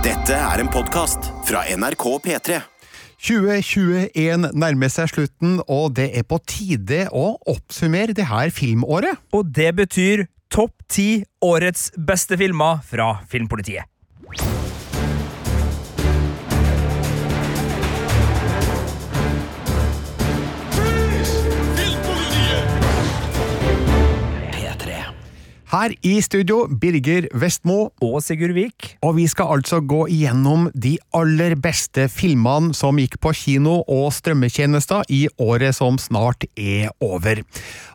Dette er en podkast fra NRK P3. 2021 nærmer seg slutten, og det er på tide å oppsummere det her filmåret. Og det betyr topp ti årets beste filmer fra Filmpolitiet. Her i studio, Birger Vestmo, Og Sigurd Vik. og vi skal altså gå igjennom de aller beste filmene som gikk på kino og strømmetjenester i året som snart er over.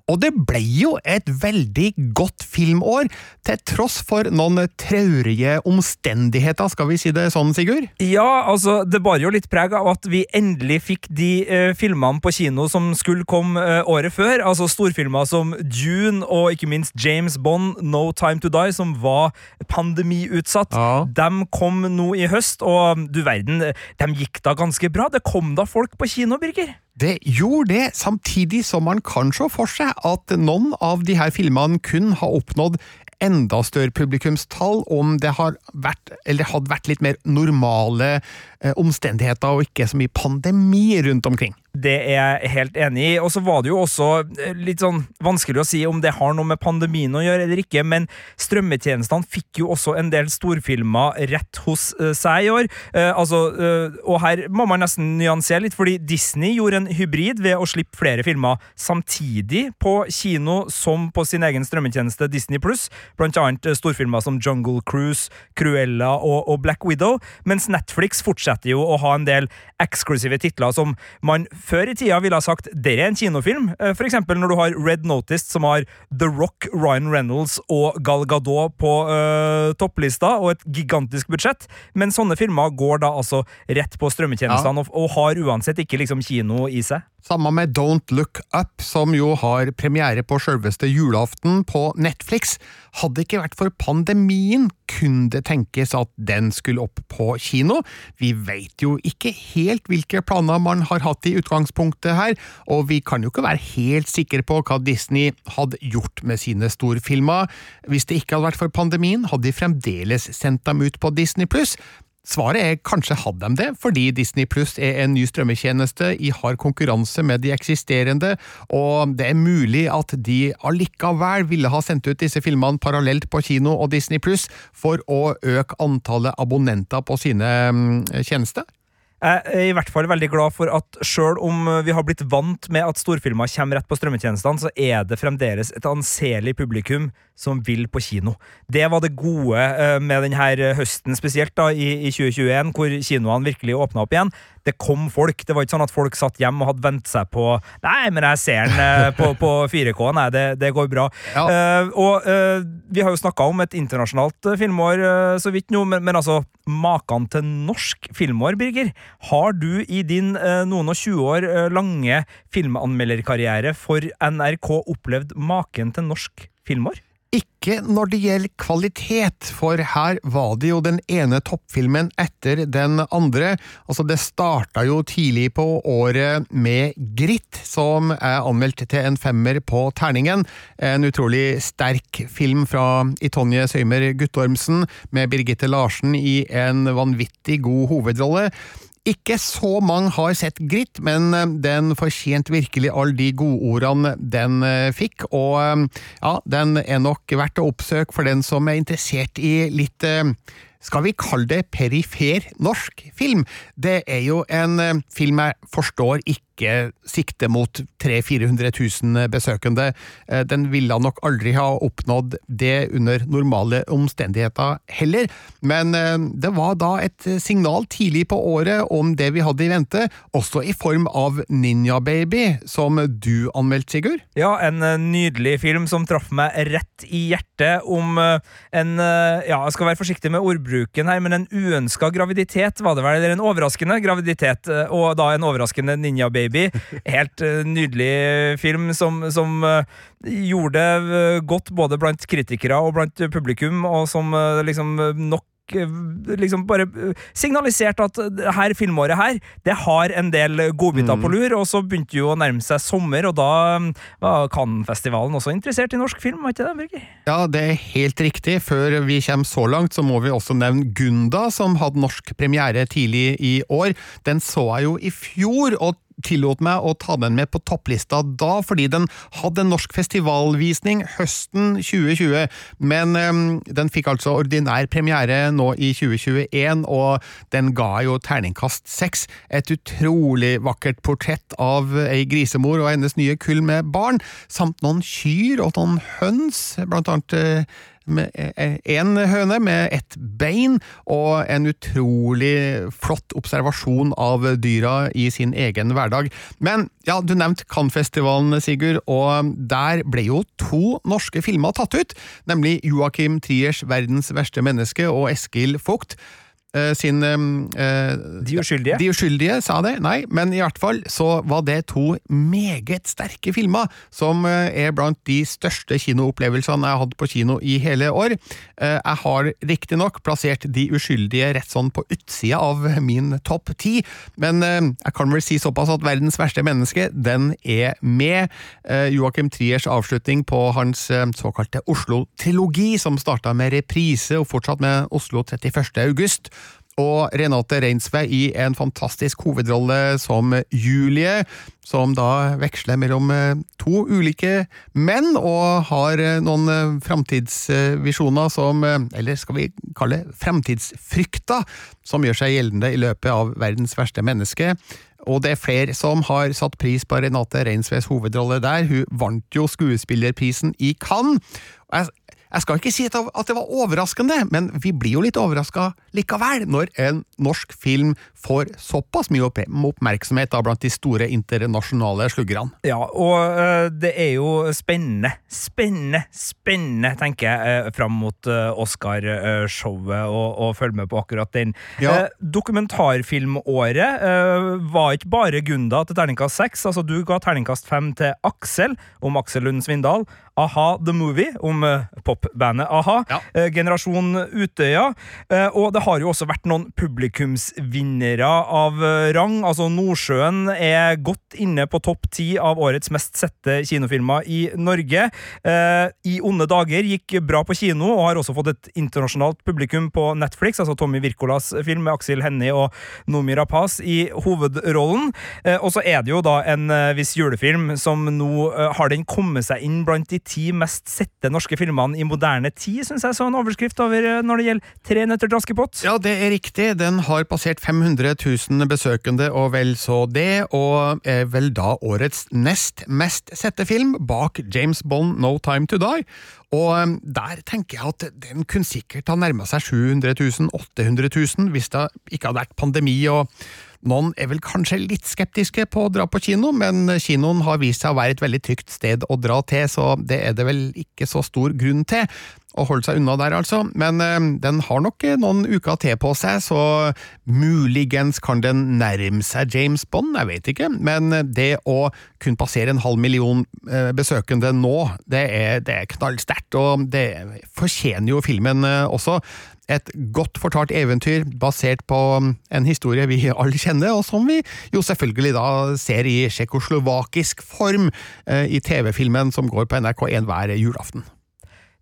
Og det ble jo et veldig godt filmår, til tross for noen traurige omstendigheter, skal vi si det sånn, Sigurd? Ja, altså, det bar jo litt preg av at vi endelig fikk de eh, filmene på kino som skulle komme eh, året før. Altså storfilmer som Dune og ikke minst James Bond, No Time To Die, som var pandemiutsatt. Ja. De kom nå i høst, og du verden, de gikk da ganske bra. Det kom da folk på kino, Birger. Det gjorde det, samtidig som man kan se for seg at noen av de her filmene kun har oppnådd enda større publikumstall om det har vært, eller hadde vært litt mer normale eh, omstendigheter og ikke så mye pandemi rundt omkring. Det er jeg helt enig i. Og så var det jo også eh, litt sånn vanskelig å si om det har noe med pandemien å gjøre eller ikke, men strømmetjenestene fikk jo også en del storfilmer rett hos eh, seg i år. Eh, altså, eh, og her må man nesten nyansere litt, fordi Disney gjorde en hybrid ved å slippe flere filmer samtidig på kino som på sin egen strømmetjeneste Disney Pluss, blant annet eh, storfilmer som Jungle Cruise, Cruella og, og Black Widow, mens Netflix fortsetter jo å ha en del eksklusive titler som man før i tida ville ha sagt det er en kinofilm. Eh, For eksempel når du har Red Noticed, som har The Rock, Ryan Reynolds og Gal Gadot på uh, topplista, og et gigantisk budsjett. Men sånne filmer går da altså rett på strømmetjenestene og, og har uansett ikke liksom kino i seg. Samme med Don't Look Up, som jo har premiere på selveste julaften på Netflix. Hadde det ikke vært for pandemien, kunne det tenkes at den skulle opp på kino. Vi vet jo ikke helt hvilke planer man har hatt i utgangspunktet her, og vi kan jo ikke være helt sikre på hva Disney hadde gjort med sine storfilmer. Hvis det ikke hadde vært for pandemien, hadde de fremdeles sendt dem ut på Disney pluss. Svaret er kanskje hadde de det, fordi Disney Pluss er en ny strømmetjeneste i hard konkurranse med de eksisterende, og det er mulig at de allikevel ville ha sendt ut disse filmene parallelt på kino og Disney Pluss for å øke antallet abonnenter på sine mm, tjenester. Jeg er i hvert fall veldig glad for at selv om vi har blitt vant med at storfilmer kommer rett på strømmetjenestene, så er det fremdeles et anselig publikum som vil på kino. Det var det gode eh, med denne høsten, spesielt da i 2021, hvor kinoene virkelig åpna opp igjen. Det kom folk. Det var ikke sånn at folk satt hjemme og hadde vent seg på Nei, men jeg ser den eh, på, på 4K. Nei, det, det går bra. Ja. Uh, og uh, vi har jo snakka om et internasjonalt filmår uh, så vidt nå, men, men altså Maken til norsk filmår, Birger. Har du i din noen og 20 år lange filmanmelderkarriere for NRK opplevd maken til norsk filmår? Ikke når det gjelder kvalitet, for her var det jo den ene toppfilmen etter den andre. Altså, det starta jo tidlig på året med Gritt, som er anmeldt til en femmer på terningen. En utrolig sterk film fra Itonje Søymer Guttormsen, med Birgitte Larsen i en vanvittig god hovedrolle. Ikke så mange har sett Gritt, men eh, den fortjente virkelig alle de godordene den eh, fikk, og eh, ja, den er nok verdt å oppsøke for den som er interessert i litt skal vi kalle det perifer norsk film? Det er jo en film jeg forstår ikke sikter mot 300 000-400 000 besøkende. Eh, Den ville nok aldri ha oppnådd det under normale omstendigheter heller, men eh, det var da et signal tidlig på året om det vi hadde i vente, også i form av Ninja Baby, som du anmeldte, Sigurd? Ja, en eh, nydelig film som traff meg rett i hjertet om en Ja, jeg skal være forsiktig med ordbruken her, men en uønska graviditet, var det vel? Eller en overraskende graviditet, og da en overraskende Ninja Baby. Helt eh, nydelig film som, som eh, gjorde det eh, godt både blant kritikere og blant publikum, og som liksom nok liksom bare signalisert at det her filmåret her, det har en del godbiter på lur, og så begynte jo å nærme seg sommer, og da mm, var Cannes-festivalen også interessert i norsk film, var ikke det, Birger? Ja, det er helt riktig. Før vi kommer så langt, så må vi også nevne Gunda, som hadde norsk premiere tidlig i år. Den så jeg jo i fjor, og tillot meg å ta den med på topplista da, fordi den hadde en norsk festivalvisning høsten 2020, men um, den fikk altså ordinær premiere nå i 2021, og den ga jo terningkast seks. Et utrolig vakkert portrett av ei grisemor og hennes nye kull med barn, samt noen kyr og noen høns, blant annet uh, én høne med ett bein, og en utrolig flott observasjon av dyra i sin egen hverdag. Men ja, du nevnte Cannes-festivalen, Sigurd, og der ble jo to norske filmer tatt ut, nemlig Joakim Triers Verdens verste menneske og Eskil Vogt. Eh, sin uh, De uskyldige? De uskyldige, sa det. Nei, men i hvert fall så var det to meget sterke filmer, som er blant de største kinoopplevelsene jeg har hatt på kino i hele år. Jeg har riktignok plassert De uskyldige rett sånn på utsida av min topp ti, men jeg kan vel si såpass at Verdens verste menneske, den er med. Joakim Triers avslutning på hans såkalte Oslo-trilogi, som starta med reprise og fortsatt med Oslo 31. august og Renate Reinsve i en fantastisk hovedrolle som Julie, som da veksler mellom eh, to ulike menn og har eh, noen eh, framtidsvisjoner som Eller skal vi kalle framtidsfrykter, som gjør seg gjeldende i løpet av verdens verste menneske. Og det er flere som har satt pris på Renate Reinsves hovedrolle der. Hun vant jo skuespillerprisen i Cannes. Jeg jeg skal ikke si at det var overraskende, men vi blir jo litt overraska likevel, når en norsk film får såpass mye oppmerksomhet da, blant de store internasjonale sluggerne. Ja, og uh, det er jo spennende, spennende, spennende, tenker jeg, uh, fram mot uh, Oscar-showet, og, og følge med på akkurat den. Ja. dokumentarfilmåret var ikke bare Gunda til terningkast seks, altså du ga terningkast fem til Aksel, om Aksel Lund Svindal. A-ha The Movie, om popbandet a-ha. Ja. Generasjon Utøya. og det har jo også vært noen publikumsvinnere av eh, rang. Altså, Nordsjøen er godt inne på topp ti av årets mest sette kinofilmer i Norge. Eh, I onde dager gikk bra på kino, og har også fått et internasjonalt publikum på Netflix. Altså Tommy Wirkolas film med Aksel Hennie og Nomi Rapaz i hovedrollen. Eh, og så er det jo da en eh, viss julefilm som nå eh, har den kommet seg inn blant de ti mest sette norske filmene i moderne tid, syns jeg så en overskrift over eh, når det gjelder Tre nøtter til Askepott. Ja, det er riktig. Den har passert 500 000 besøkende, og vel så det, og er vel da årets nest mest sette film, bak James Bond No Time To Die. Og um, der tenker jeg at den kunne sikkert ha nærma seg 700 000, 800 000, hvis det ikke hadde vært pandemi og noen er vel kanskje litt skeptiske på å dra på kino, men kinoen har vist seg å være et veldig trygt sted å dra til, så det er det vel ikke så stor grunn til å holde seg unna der, altså. Men øh, den har nok noen uker til på seg, så muligens kan den nærme seg James Bond, jeg vet ikke. Men det å kun passere en halv million besøkende nå, det er, det er knallsterkt, og det fortjener jo filmen også. Et godt fortalt eventyr basert på en historie vi alle kjenner, og som vi jo selvfølgelig da ser i tsjekkoslovakisk form i TV-filmen som går på NRK1 hver julaften.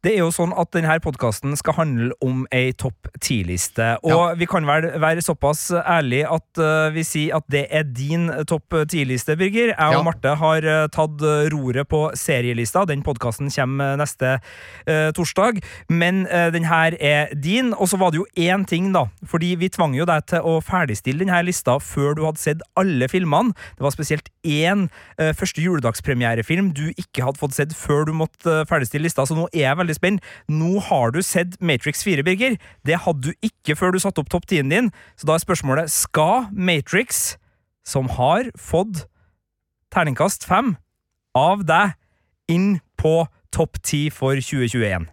Det er jo sånn at denne podkasten skal handle om ei topp ti-liste. Og ja. vi kan vel være såpass ærlige at uh, vi sier at det er din topp ti-liste, Birger. Jeg ja. og Marte har uh, tatt roret på serielista. Den podkasten kommer neste uh, torsdag. Men den her er din. Og så var det jo én ting, da. Fordi vi tvang jo deg til å ferdigstille denne lista før du hadde sett alle filmene. Det var spesielt én første juledagspremierefilm du ikke hadde fått sett før du måtte ferdigstille lista, så nå er jeg veldig veldig spent. Nå har du sett Matrix 4, Birger. Det hadde du ikke før du satte opp topp 10-en din. Så da er spørsmålet skal Matrix, som har fått terningkast 5 av deg, inn på topp 10 for 2021?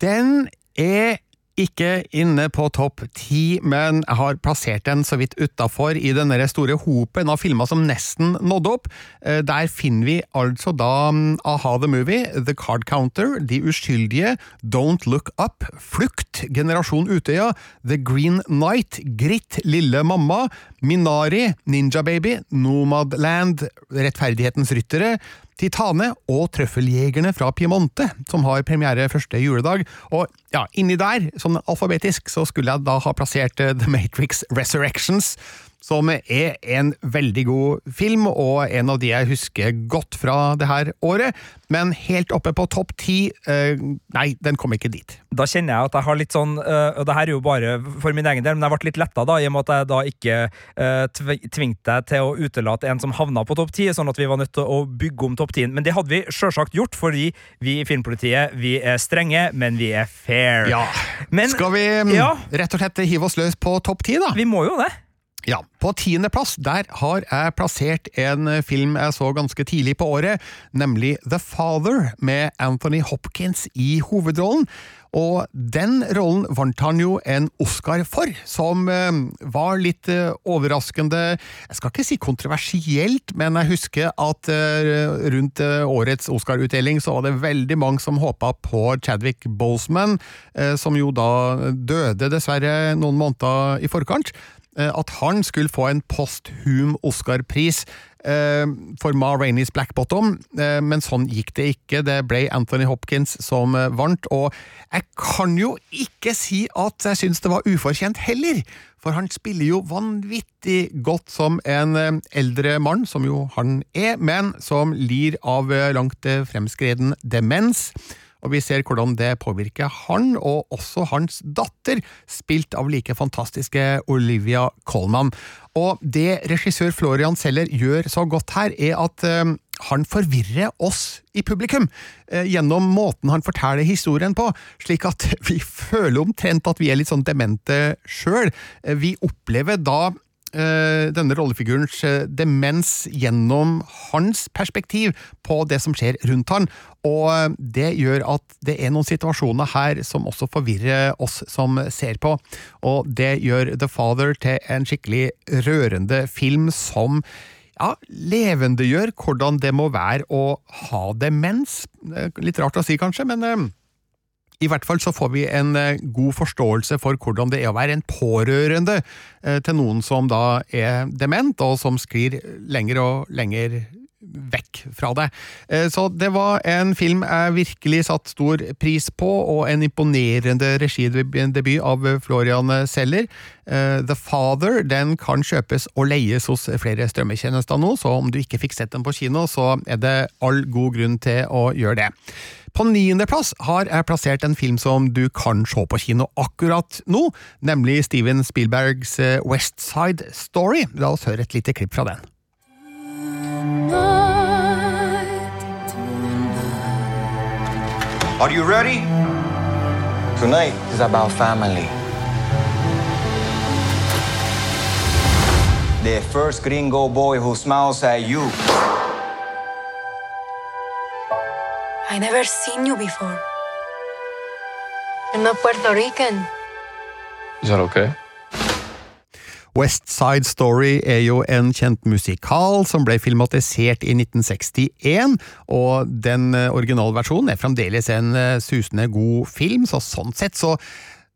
Den er Ikke inne på topp ti, men jeg har plassert den så vidt utafor i den store hopen av filmer som nesten nådde opp. Eh, der finner vi altså da mm, Aha the Movie, The Card Counter, De uskyldige, Don't Look Up, Flukt, Generasjon Utøya, The Green Night, Gritt, Lille Mamma, Minari, Ninja Baby, Nomadland, Rettferdighetens ryttere, Titane og Trøffeljegerne fra Piemonte, som har premiere første juledag. Og ja, inni der, sånn alfabetisk, så skulle jeg da ha plassert eh, The Matrix Resurrections, som er en veldig god film, og en av de jeg husker godt fra det her året. Men helt oppe på topp ti eh, Nei, den kom ikke dit. Da kjenner jeg at jeg har litt sånn uh, Og det her er jo bare for min egen del, men jeg ble litt letta da, i og med at jeg da ikke uh, tvingte deg til å utelate en som havna på topp ti, sånn at vi var nødt til å bygge om topp tien. Men det hadde vi sjølsagt gjort, fordi vi i Filmpolitiet vi er strenge, men vi er fair. Ja. Men, Skal vi mm, ja. rett og slett hive oss løs på topp ti, da? Vi må jo det. Ja, På tiendeplass der har jeg plassert en film jeg så ganske tidlig på året, nemlig The Father, med Anthony Hopkins i hovedrollen. Og den rollen vant han jo en Oscar for, som eh, var litt eh, overraskende Jeg skal ikke si kontroversielt, men jeg husker at eh, rundt eh, årets Oscar-utdeling så var det veldig mange som håpa på Chadwick Boseman, eh, som jo da døde dessverre noen måneder i forkant. Eh, at han skulle få en posthum Oscar-pris eh, for Ma Rainey's Black Bottom, eh, men sånn gikk det ikke. Det ble Anthony Hopkins som vant, og jeg kan jo ikke si at jeg syns det var ufortjent heller, for han spiller jo vanvittig godt som en eldre mann, som jo han er, men som lir av langt fremskreden demens og vi ser hvordan det påvirker han, og også hans datter, spilt av like fantastiske Olivia Colman. Og det regissør Florian Seller gjør så godt her, er at uh, han forvirrer oss i publikum uh, gjennom måten han forteller historien på, slik at vi føler omtrent at vi er litt sånn demente sjøl. Uh, vi opplever da denne rollefigurens demens gjennom hans perspektiv på det som skjer rundt han, og det gjør at det er noen situasjoner her som også forvirrer oss som ser på, og det gjør The Father til en skikkelig rørende film som ja, levendegjør hvordan det må være å ha demens. Litt rart å si, kanskje, men eh, i hvert fall så får vi en eh, god forståelse for hvordan det er å være en pårørende eh, til noen som da er dement, og som sklir lenger og lenger vekk fra det. Eh, så det var en film jeg virkelig satte stor pris på, og en imponerende regidebut av Florian Seller. The Father den kan kjøpes og leies hos flere strømmetjenester nå, så om du ikke fikk sett den på kino, så er det all god grunn til å gjøre det. På niendeplass har jeg plassert en film som du kan se på kino akkurat nå, nemlig Steven Spielbergs eh, West Side Story. La oss høre et lite klipp fra den. Are you ready? Tonight is about family. The first gringo boy who smiles at you. I never seen you before. You're not Puerto Rican. Is that okay? West Side Story er jo en kjent musikal som ble filmatisert i 1961, og den originale originalversjonen er fremdeles en eh, susende god film, så sånn sett så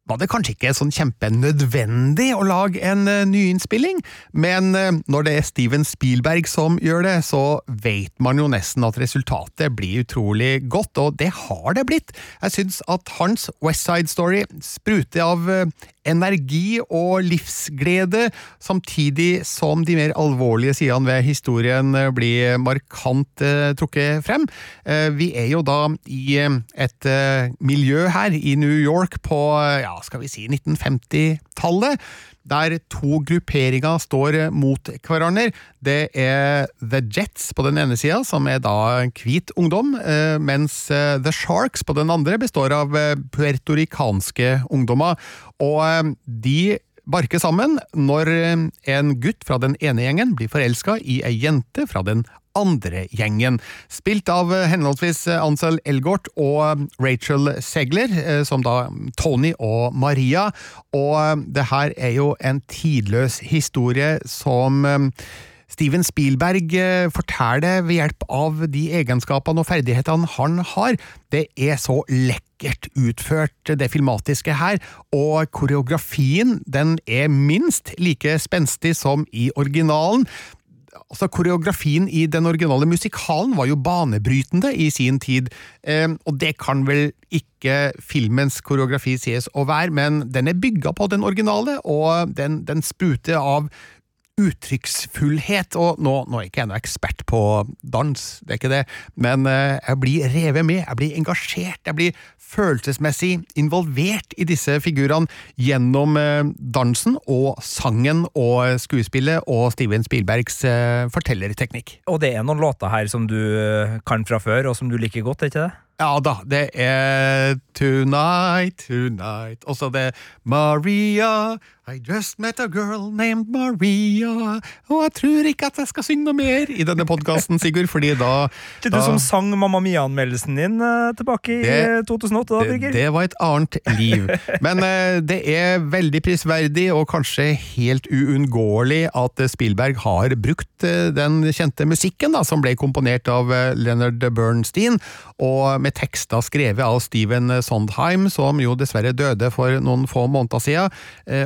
var det kanskje ikke sånn kjempenødvendig å lage en uh, nyinnspilling, men uh, når det er Steven Spielberg som gjør det, så vet man jo nesten at resultatet blir utrolig godt, og det har det blitt. Jeg syns at hans West Side Story spruter av uh, energi og livsglede, samtidig som de mer alvorlige sidene ved historien eh, blir markant eh, trukket frem. Eh, vi er jo da i eh, et eh, miljø her i New York på ja, skal vi si 1950-tallet der to grupperinger står mot hverandre. Det er The Jets på den ene sida, som er da hvit ungdom, eh, mens The Sharks på den andre består av puertorikanske ungdommer. Og eh, de barker sammen når eh, en gutt fra den ene gjengen blir forelska i ei jente fra den andre gjengen, spilt av eh, henholdsvis Ansel Elgort og Rachel Segler, eh, som da Tony og Maria. Og eh, det her er jo en tidløs historie som eh, Steven Spielberg eh, forteller ved hjelp av de egenskapene og ferdighetene han har. Det er så lekkert utført, det filmatiske her, og koreografien den er minst like spenstig som i originalen. Altså, Koreografien i den originale musikalen var jo banebrytende i sin tid, eh, og det kan vel ikke filmens koreografi sies å være, men den er bygga på den originale, og den, den spruter av uttrykksfullhet, og nå, nå er ikke jeg noe ekspert på dans, det er ikke det, men eh, jeg blir revet med, jeg blir engasjert, jeg blir følelsesmessig involvert i disse figurene gjennom eh, dansen og sangen og skuespillet og Steven Spielbergs eh, fortellerteknikk. Og det er noen låter her som du kan fra før, og som du liker godt, er ikke det? Ja da, det er Tonight, Tonight Og så det Maria, I just met a girl named Maria Og jeg tror ikke at jeg skal synge noe mer i denne podkasten, Sigurd, fordi da Det du da- som sang Mamma Mia-anmeldelsen din uh, tilbake i Det- 2008, da, det, Birger? det var et annet liv. Men uh, det er veldig prisverdig og kanskje helt uunngåelig at eh, Spielberg har brukt uh, den kjente musikken da, som ble komponert av eh, Leonard Bernstein, og med tekster skrevet av Steven Sondheim, som jo dessverre døde for noen få måneder siden.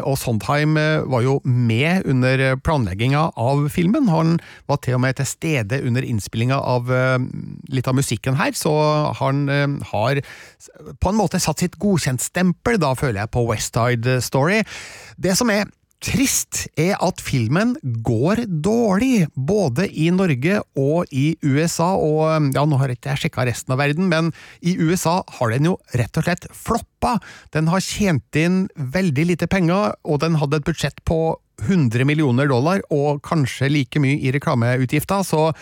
og Og Sondheim eh, var jo med under planlegginga av filmen. Han var til og med til stede under innspillinga av eh, litt av musikken her, så han eh, har på en måte satt sitt godkjentstempel, da føler jeg, på West Side Story. Det som er Trist er at filmen går dårlig, både i Norge og i USA, og ja, nå har ikke jeg sjekka resten av verden, men i USA har den jo rett og slett floppa. Den har tjent inn veldig lite penger, og den hadde et budsjett på 100 millioner dollar, og kanskje like mye i reklameutgifter, så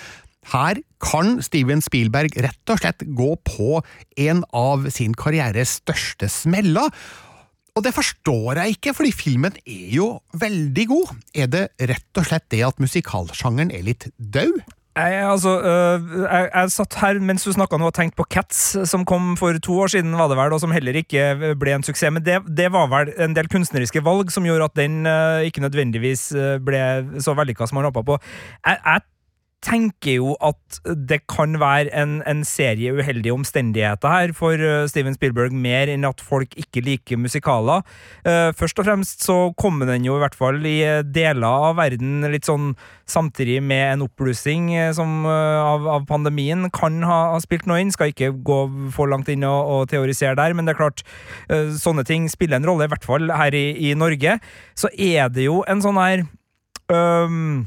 her kan Steven Spielberg rett og slett gå på en av sin karrieres største smeller. Og det forstår jeg ikke, fordi filmen er jo veldig god. Er det rett og slett det at musikalsjangeren er litt død? Jeg, altså, øh, jeg, jeg satt her mens du snakka og tenkte på Cats, som kom for to år siden, var det vel, og som heller ikke ble en suksess. Men det, det var vel en del kunstneriske valg som gjorde at den øh, ikke nødvendigvis øh, ble så vellykka som man håpa på. Jeg, jeg tenker jo at det kan være en, en serie uheldige omstendigheter her for øh, Steven Spielberg, mer enn at folk ikke liker musikaler. Eh, først og fremst så kommer den jo i hvert fall i eh, deler av verden litt sånn samtidig med en oppblussing eh, eh, av, av pandemien kan ha, ha spilt noe inn. Skal ikke gå for langt inn og, og teorisere der, men det er klart, eh, sånne ting spiller en rolle, i hvert fall her i, i Norge. Så er det jo en sånn her øhm,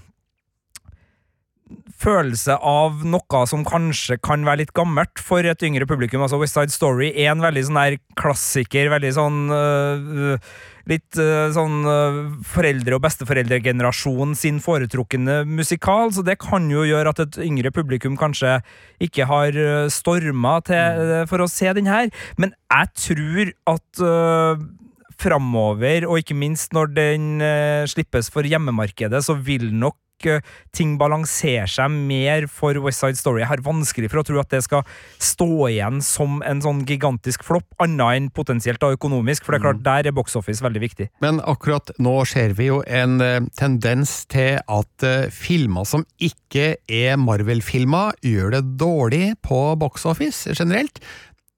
følelse av noe som kanskje kan være litt gammelt for et yngre publikum. Altså West Side Story er en veldig sånn der klassiker, veldig sånn øh, Litt uh, sånn uh, foreldre- og besteforeldregenerasjon sin foretrukne musikal, så det kan jo gjøre at et yngre publikum kanskje ikke har øh, storma til øh, for å se den her. Men jeg tror at framover, og ikke minst når den uh, slippes for hjemmemarkedet, så vil nok øh, ting balanserer seg mer for West Side Story. Jeg har vanskelig for å tro at det skal stå igjen som en sånn gigantisk flopp, annet enn potensielt da økonomisk, for det er klart, der er box office veldig viktig. Men akkurat nå ser vi jo en eh, tendens til at eh, filmer som ikke er Marvel-filmer, gjør det dårlig på box office generelt.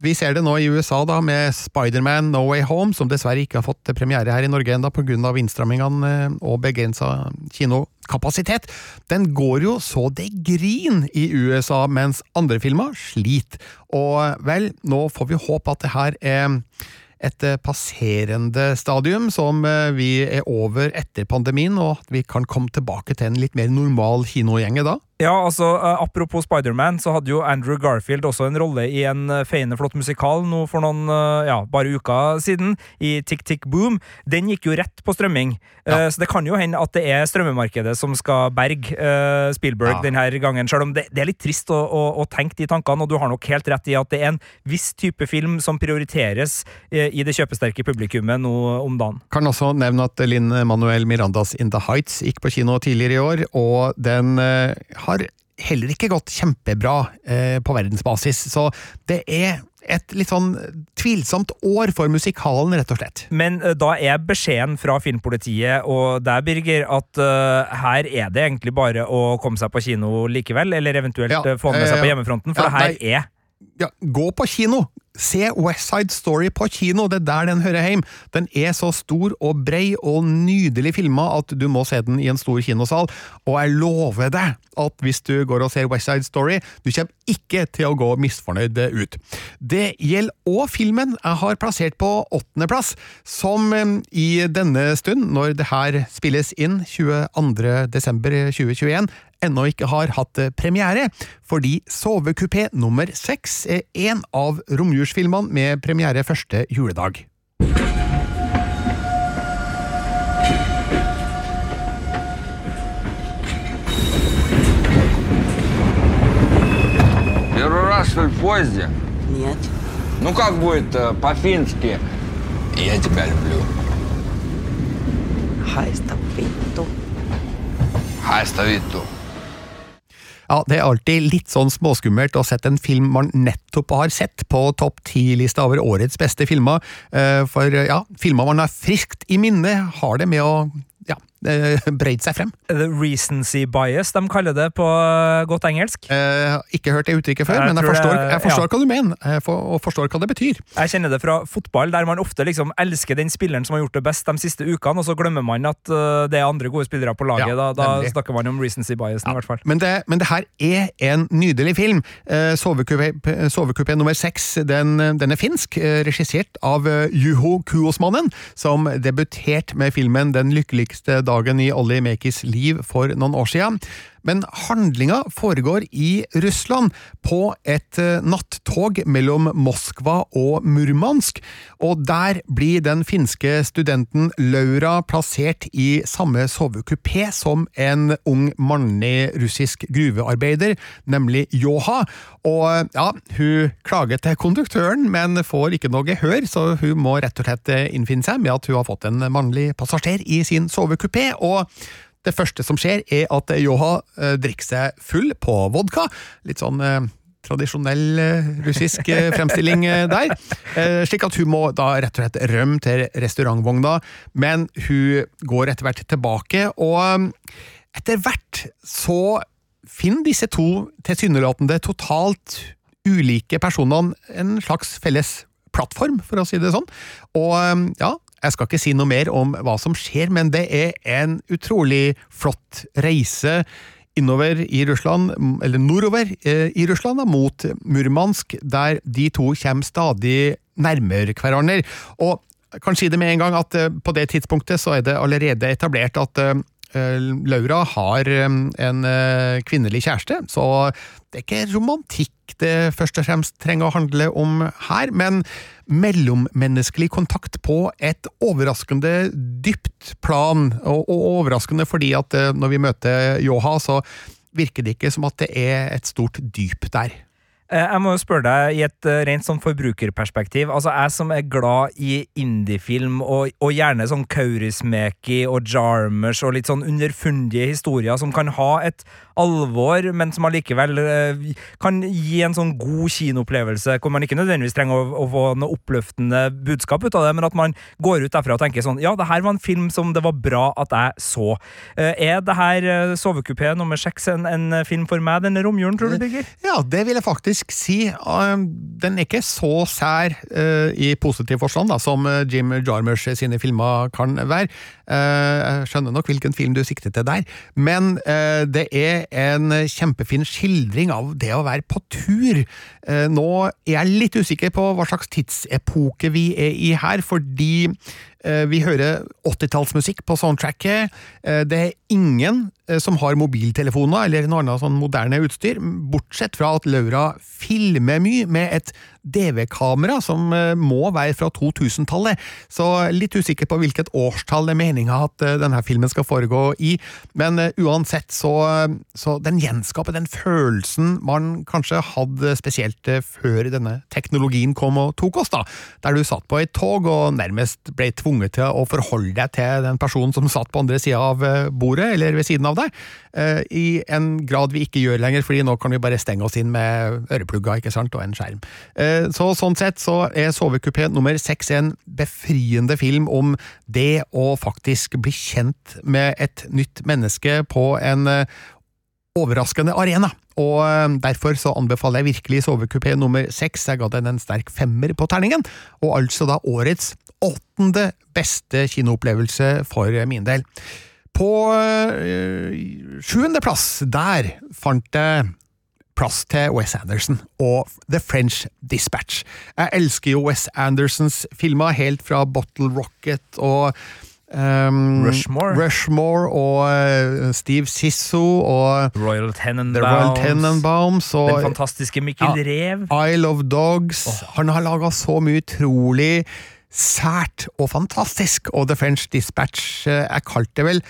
Vi ser det nå i USA da med Spiderman No Way Home, som dessverre ikke har fått premiere her i Norge enda pga. innstrammingene eh, og begrensa kinokapasitet. Den går jo så det grin i USA, mens andre filmer sliter. Og vel, nå får vi håpe at det her er et eh, passerende stadium som eh, vi er over etter pandemien, og at vi kan komme tilbake til en litt mer normal kinogjenge da. Ja, altså, eh, Apropos Spiderman, så hadde jo Andrew Garfield også en rolle i en eh, feiende flott musikal nå for noen, eh, ja, bare uker siden, i Tick Tick Boom. Den gikk jo rett på strømming, ja. så det kan jo hende at det er strømmemarkedet som skal berge Spielberg Ja. denne gangen, selv om det, det er litt trist å, å, å tenke de tankene, og du har nok helt rett i at det er en viss type film som prioriteres i det kjøpesterke publikummet nå om dagen. Kan også nevne at Linn Manuel Mirandas In The Heights gikk på kino tidligere i år, og den har heller ikke gått kjempebra eh, på verdensbasis, så det er et litt sånn tvilsomt år for musikalen, rett og slett. Men uh, da er beskjeden fra Filmpolitiet og deg, Birger, at uh, her er det egentlig bare å komme seg på kino likevel, eller eventuelt Ja, eh, få med seg på hjemmefronten, for ja, det her nei. er Ja, gå på kino! Se West Side Story på kino, det er der den hører hjem. Den er så stor og brei og nydelig filma at du må se den i en stor kinosal, og jeg lover deg at hvis du går og ser West Side Story, du kommer ikke til å gå misfornøyd ut. Det gjelder òg filmen jeg har plassert på åttendeplass, som i denne stund, når det her spilles inn 22 desember 2021, ennå ikke har hatt eh, premiere, fordi Sovekupé nummer seks er en av romjulsfilmene med premiere første juledag. Первый раз, что ли, в поезде? Нет. Ну как будет э, по-фински? Я тебя люблю. Haista vittu. Хайста Витту. Ja, Det er alltid litt sånn småskummelt å sette en film man nettopp har sett på topp ti-lista over årets beste filmer, eh, for ja, filmer man har friskt i minne, har det med å breid seg frem. the recency bias, de kaller det på eh, godt engelsk. Eh, ikke hørt det uttrykket før, Jeg men jeg forstår, jeg forstår ja. hva du mener, for, og forstår hva det betyr. Jeg kjenner det fra fotball, der man ofte liksom elsker den spilleren som har gjort det best de siste ukene, og så glemmer man at eh, det er andre gode spillere på laget. Ja, da da snakker man om recency biasen, i hvert fall. Men det, men det her er en nydelig film. Eh, Sovekupé nummer seks den, den er finsk, eh, regissert av eh, Juho Kuosmannen, som debuterte med filmen Den lykkeligste dagen i Olli Mekis liv for noen år siden. Men handlinga foregår i Russland, på et eh, nattog mellom Moskva og Murmansk, og der blir den finske studenten Laura plassert i samme sovekupé som en ung mannlig russisk gruvearbeider, nemlig Joha. Og ja, hun klager til konduktøren, men får ikke noe gehør, så hun må rett og slett eh, innfinne seg med at hun har fått en mannlig passasjer i sin sovekupé. og det første som skjer, er at Joha eh, drikker seg full på vodka. Litt sånn eh, tradisjonell eh, russisk fremstilling der. Slik at hun må da rett og slett rømme til restaurantvogna, men hun går etter hvert tilbake, og etter hvert så finner disse to tilsynelatende totalt ulike personene en slags felles plattform, for å si det sånn. Og ja, jeg skal ikke si noe mer om hva som skjer, men det er en utrolig flott reise innover i Russland, eller nordover eh, i Russland, mot Murmansk, der de to kommer stadig nærmere hverandre. Og jeg kan si det med en gang at eh, på det tidspunktet så er det allerede etablert at eh, Laura har en kvinnelig kjæreste, så det er ikke romantikk det først og fremst trenger å handle om her, men mellommenneskelig kontakt på et overraskende dypt plan, og, og overraskende fordi at eh, når vi møter Joha, så virker det ikke som at det er et stort dyp der. Eh, Jeg må jo spørre deg i et eh, rent sånn forbrukerperspektiv. Altså, jeg som er glad i indiefilm, og, og gjerne sånn Kaurismäki og Jarmers og litt sånn underfundige historier som kan ha et alvor, men som allikevel eh, kan gi en sånn god kinoopplevelse, hvor man ikke nødvendigvis trenger å, å få noe oppløftende budskap ut av det, men at man går ut derfra og tenker sånn Ja, det her var en film som det var bra at jeg så. Eh, Er det her eh, Sovekupé nummer seks en, en film for meg denne romjulen, tror du, Birger? Ja, det vil jeg faktisk si. Den er ikke så sær i positiv forstand da, som Jim Jarmers sine filmer kan være. Jeg skjønner nok hvilken film du sikter til der, men det er en kjempefin skildring av det å være på tur. Uh, Nå er jeg litt usikker på hva slags tidsepoke vi er i her, fordi vi hører 80-tallsmusikk på soundtracket. Uh, Det er ingen uh, som har mobiltelefoner eller noe annet sånn moderne utstyr, bortsett fra at Laura filmer mye med et DV-kamera, som eh, må være fra 2000-tallet. Så litt usikker på hvilket årstall det er meninga at eh, denne filmen skal foregå i. Men eh, uansett, så, så den gjenskaper den følelsen man kanskje hadde spesielt eh, før denne teknologien kom og tok oss, da. Der du satt på et tog og nærmest ble tvunget til å forholde deg til den personen som satt på andre sida av eh, bordet, eller ved siden av deg, eh, i en grad vi ikke gjør lenger, fordi nå kan vi bare stenge oss inn med øreplugger ikke sant, og en skjerm. Eh, Så sånn sett så er Sovekupé nummer seks en befriende film om det å faktisk bli kjent med et nytt menneske på en overraskende arena. Og eh, derfor så anbefaler jeg virkelig Sovekupé nummer seks. Jeg ga den en sterk femmer på terningen, og altså da årets åttende beste kinoopplevelse for min del. På øh, sjuende plass, der fant jeg plass til Wes Anderson og The French Dispatch. Jeg elsker jo Wes Andersons filmer helt fra Bottle Rocket og ehm, Rushmore. Rushmore og øh, Steve Sisso og Royal Tenenbaums. Royal Tenenbaums. Og Den fantastiske Mikkel Rev. Isle of Dogs. Han har laga så mye utrolig sært og fantastisk, og The French Dispatch eh, er kalt det vel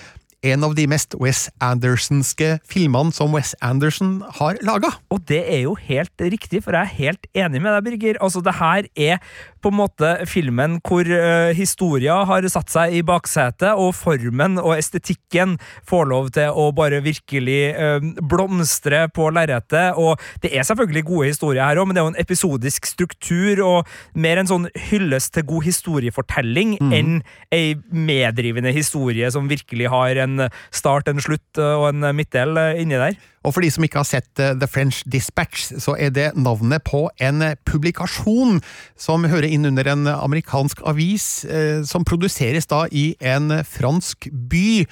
en av de mest Wes Andersonske filmene som Wes Anderson har laga. Og det er jo helt riktig, for jeg er helt enig med deg, Birger. Altså, det her er på en måte filmen hvor uh, historia har satt seg i baksetet, og formen og estetikken får lov til å bare virkelig uh, blomstre på lerretet. Og det er selvfølgelig gode historier her òg, men det er jo en episodisk struktur og mer en sånn hyllest til god historiefortelling enn ei meddrivende historie som virkelig har en start, en slutt eh, og en midtdel eh, inni der. Og for de som ikke har sett eh, The French Dispatch, så er det navnet på en eh, publikasjon som hører inn under en amerikansk avis, eh, som produseres da i en fransk by.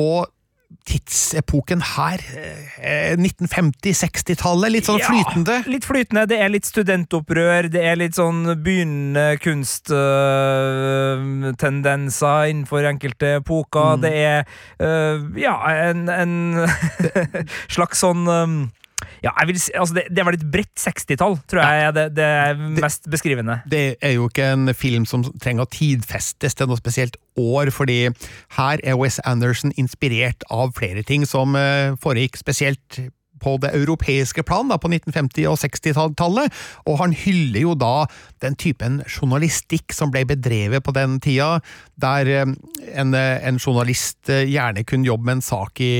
Og tidsepoken her, eh, 1950-60-tallet, litt sånn Ja, flytende. Litt flytende. Det er litt studentopprør, det er litt sånn begynnende kunsttendenser innenfor enkelte epoker. Mm. Det er øh, ja, en, en slags sånn ja, vil altså det, det var litt bredt 60-tall, tror jeg er det, det mest beskrivende. Det er jo ikke en film som trenger å tidfestes til noe spesielt år, fordi her er Wes Anderson inspirert av flere ting som eh, foregikk spesielt på det europeiske plan da, på 1950- og 60-tallet, og han hyller jo da den typen journalistikk som ble bedrevet på den tida, der eh, en, eh, en journalist gjerne kunne jobbe med en sak i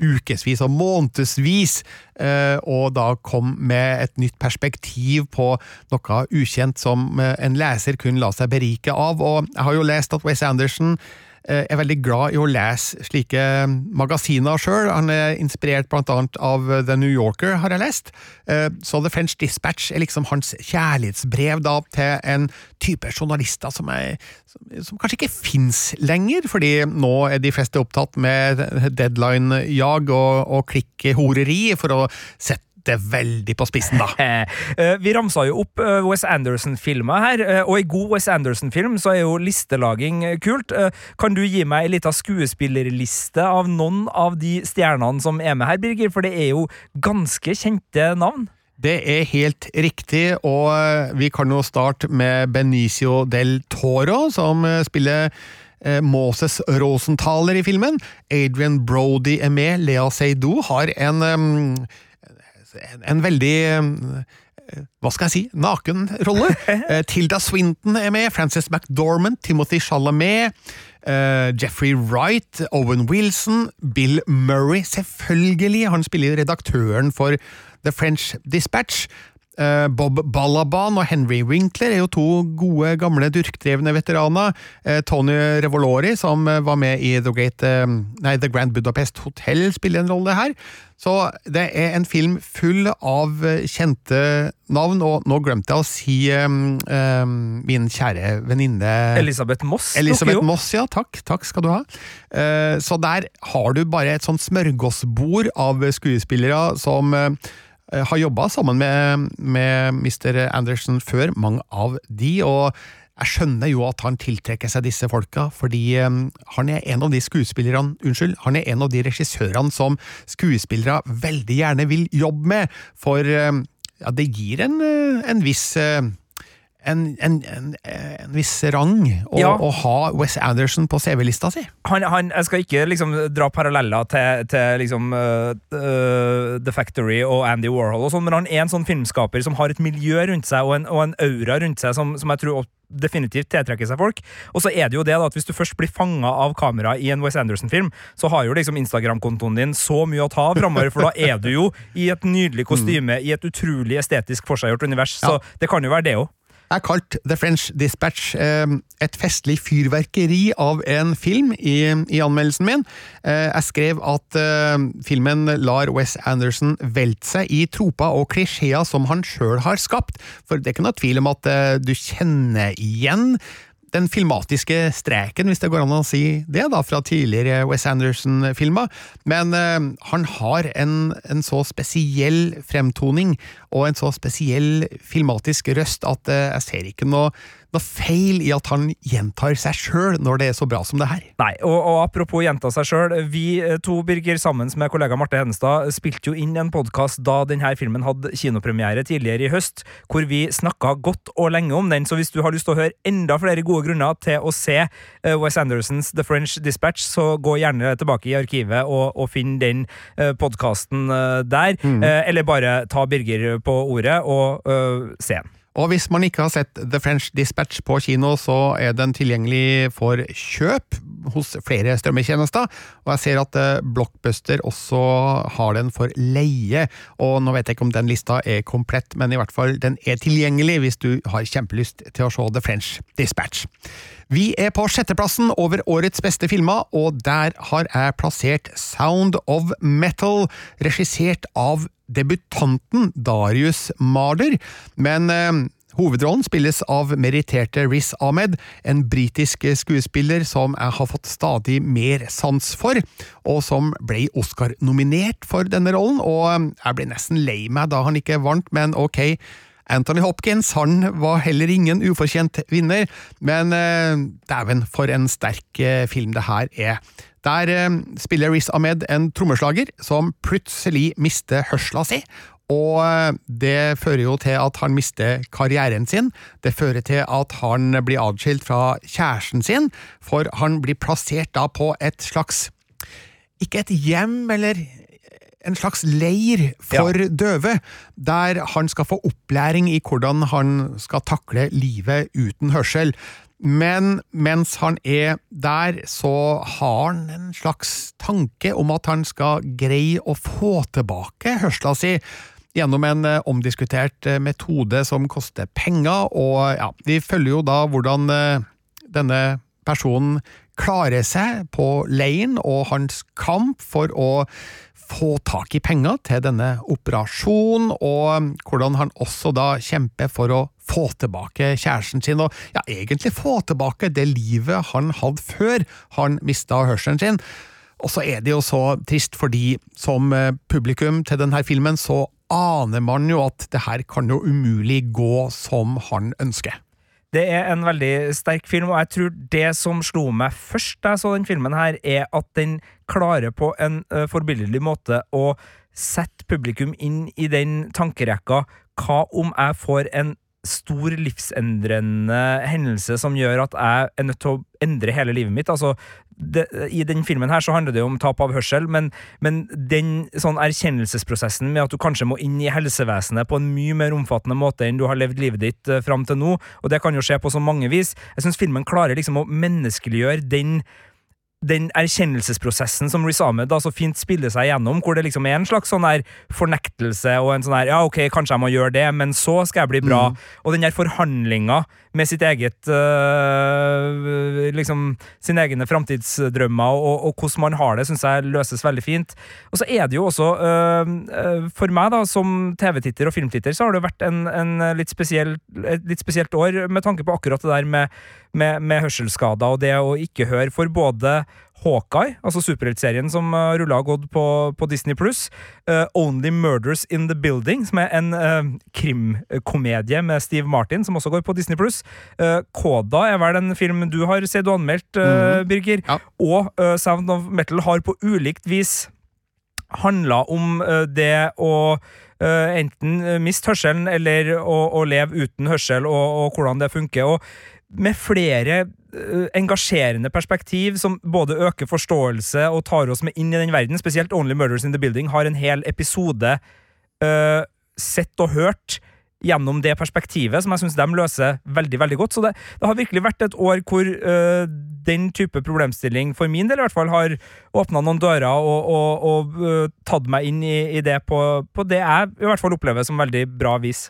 ukevis og månedsvis, eh, og da kom med et nytt perspektiv på noe ukjent som eh, en leser kunne la seg berike av. Og jeg har jo lest at Wes Anderson er veldig glad i å lese slike magasiner sjøl. Han er inspirert annet av The New Yorker, har jeg lest. Eh, Så The French Dispatch er liksom hans kjærlighetsbrev da til en type journalister som, er, som kanskje ikke fins lenger, fordi nå er de fleste opptatt med deadline-jag og, og klikkhoreri, for å sette det veldig på spissen, da. Eh, eh, Vi ramsa jo opp eh, Wes Anderson-filmer her, og i god Wes Anderson-film så er jo listelaging kult. Kan du gi meg ei lita skuespillerliste av noen av de stjernene som er med her, Birger? For det er jo ganske kjente navn. Det er helt riktig, og vi kan jo starte med Benicio del Toro, som spiller Moses Rosenthaler i filmen. Adrian Brody er med. Lea Seydoux har en, eh, en, en veldig hva skal jeg si, naken rolle. Eh, Tilda Swinton er med, Frances McDormand, Timothy Chalamet, eh, Jeffrey Wright, Owen Wilson, Bill Murray, selvfølgelig. Han spiller redaktøren for The French Dispatch. Eh, Bob Balaban og Henry Winkler er jo to gode, gamle, durkdrevne veteraner. Tony Revolori, som var med i The, Great, nei, The Grand Budapest Hotel, spiller en rolle her. Så det er en film full av eh, kjente navn, og nå glemte jeg å si um, um, min kjære venninne Elisabeth Moss. Elisabeth okay. Moss, ja. Takk, takk skal du ha. Uh, så der har du bare et sånt smørgåsbord av skuespillere som uh, har jobba sammen med, med Mr. Anderson før, mange av de, og jeg skjønner jo at han tiltrekker seg disse folka, fordi eh, han er en av de skuespillerne, unnskyld, han er en av de regissørene som skuespillere veldig gjerne vil jobbe med, for eh, ja, det gir en, eh, en viss eh, en, en, en, en viss rang å, Ja. å ha Wes Anderson på CV-lista si. han, han, jeg skal ikke liksom dra paralleller til, til liksom uh, uh, The Factory og Andy Warhol, og sånt, men han er en sånn filmskaper som har et miljø rundt seg og en, og en aura rundt seg som, som jeg tror definitivt tiltrekker seg folk. Og så er det jo det da, at hvis du først blir fanga av kamera i en Wes Anderson-film, så har jo liksom Instagram-kontoen din så mye å ta av framover, for da er du jo i et nydelig kostyme, i et utrolig estetisk forseggjort univers, så det kan jo være det òg. Er kalt The French Dispatch eh, et festlig fyrverkeri av en film i, i anmeldelsen min. Eh, jeg skrev at eh, filmen lar Wes Anderson velte seg i troper og klisjeer som han sjøl har skapt, for det er ikke noe tvil om at eh, du kjenner igjen den filmatiske streken, hvis det går an å si det, da, fra tidligere Wes Anderson-filmer. Men eh, han har en, en så spesiell fremtoning og en så spesiell filmatisk røst at eh, jeg ser ikke noe, noe feil i at han gjentar seg sjøl når det er så bra som det her. Nei, og, og apropos gjenta seg sjøl. Vi eh, to, Birger, sammen med kollega Marte Hedenstad, spilte jo inn en podkast da denne filmen hadde kinopremiere tidligere i høst, hvor vi snakka godt og lenge om den. Så hvis du har lyst til å høre enda flere gode grunner til å se eh, Wes Andersons The French Dispatch, så gå gjerne tilbake i arkivet og, og finn den uh, podkasten der. Mm. eller bare ta Birger på ordet og uh, se den. Og hvis man ikke har sett The French Dispatch på kino, så er den tilgjengelig for kjøp hos flere strømmetjenester. Og jeg ser at eh, Blockbuster også har den for leie. Og nå vet jeg ikke om den lista er komplett, men i hvert fall den er tilgjengelig hvis du har kjempelyst til å se The French Dispatch. Vi er på sjetteplassen over årets beste filmer, og der har jeg plassert Sound of Metal, regissert av debutanten Darius Marder, men eh, Hovedrollen spilles av meritterte Riz Ahmed, en britisk skuespiller som jeg har fått stadig mer sans for, og som ble Oscar-nominert for denne rollen, og eh, jeg ble nesten lei meg da han ikke vant, men ok, Anthony Hopkins han var heller ingen ufortjent vinner, men eh, dæven, for en sterk eh, film det her er. Der eh, spiller Riz Ahmed en trommeslager som plutselig mister hørsla si, og eh, det fører jo til at han mister karrieren sin. Det fører til at han blir adskilt fra kjæresten sin, for han blir plassert da på et slags Ikke et hjem, eller en slags leir for døve, der han skal få opplæring i hvordan han skal takle livet uten hørsel. Men mens han er der, så har han en slags tanke om at han skal greie å få tilbake hørsla si gjennom en eh, omdiskutert eh, metode som koster penger, og ja, vi følger jo da hvordan eh, denne personen klarer seg på leiren, og hans kamp for å få tak i penger til denne operasjonen, og hvordan han også da kjemper for å få tilbake kjæresten sin, og ja, egentlig få tilbake det livet han hadde før han mista hørselen sin. Og så er det jo så trist, fordi som eh, publikum til denne filmen, så aner man jo at det her kan jo umulig gå som han ønsker. Det er en veldig sterk film, og jeg tror det som slo meg først da jeg så den filmen her, er at den klarer på en uh, forbilledlig måte å sette publikum inn i den tankerekka Hva om jeg får en stor livsendrende hendelse som gjør at jeg er nødt til å endre hele livet mitt. Altså, det, I den filmen her så handler det jo om tap av hørsel, men, men den sånn erkjennelsesprosessen med at du kanskje må inn i helsevesenet på en mye mer omfattende måte enn du har levd livet ditt uh, fram til nå, og det kan jo skje på så mange vis. Jeg syns filmen klarer liksom å menneskeliggjøre den den erkjennelsesprosessen som Riz Ahmed da så fint spiller seg gjennom, hvor det liksom er en slags sånn der fornektelse og en sånn her Ja, ok, kanskje jeg må gjøre det, men så skal jeg bli bra. Og den der forhandlinga med sitt eget øh, liksom sine egne framtidsdrømmer og, og hvordan man har det, syns jeg løses veldig fint. Og så er det jo også øh, For meg, da, som TV-titter og filmtitter, så har det vært en, en litt spesiell, et litt spesielt år med tanke på akkurat det der med, med, med hørselsskader og det å ikke høre. For både Hawkeye, altså superheltserien som uh, rulla og gått på, på Disney pluss. Only Murders in the Building, som er en uh, krimkomedie med Steve Martin, som også går på Disney pluss. Koda er vel en film du har sett og anmeldt, uh, Birger. Ja. Og uh, Sound of Metal har på ulikt vis handla om eh, det å eh, enten miste hørselen eller å, å leve uten hørsel, og, og hvordan det funker. Og med flere eh, engasjerende perspektiv som både øker forståelse og tar oss med inn i den verden. Spesielt Only Murders in the Building har en hel episode uh, sett og hørt gjennom det perspektivet, som jeg syns de løser veldig veldig godt. Så det, det har virkelig vært et år hvor uh, den type problemstilling, for min del i hvert fall, har åpna noen dører og, og, og uh, tatt meg inn i, i det på, på, det jeg i hvert fall opplever som veldig bra vis.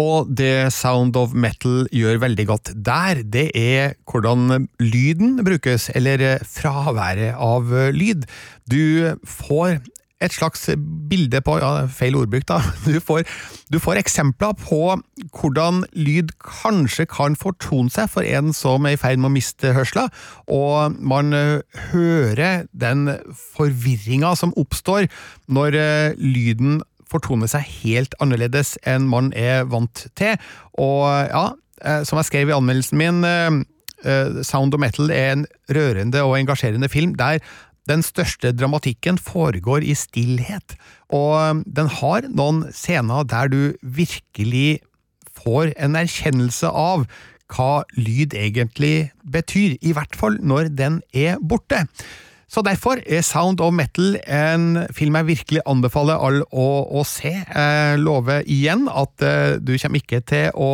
Og det Sound of Metal gjør veldig godt der, det er hvordan lyden brukes, eller fraværet av lyd. Du får et slags bilde på ja, Feil ordbruk, da. Du får, du får, eksempler på hvordan lyd kanskje kan fortone seg for en som er i ferd med å miste hørsla, og man eh, hører den forvirringa som oppstår når eh, lyden fortoner seg helt annerledes enn man er vant til. Og ja, eh, som jeg skrev i anmeldelsen min, Sound of Metal er en rørende og engasjerende film der den største dramatikken foregår i stillhet, og den har noen scener der du virkelig får en erkjennelse av hva lyd egentlig betyr, i hvert fall når den er borte. Så derfor er Sound of Metal en film jeg virkelig anbefaler alle å, å se. Jeg lover igjen at uh, du kommer ikke til å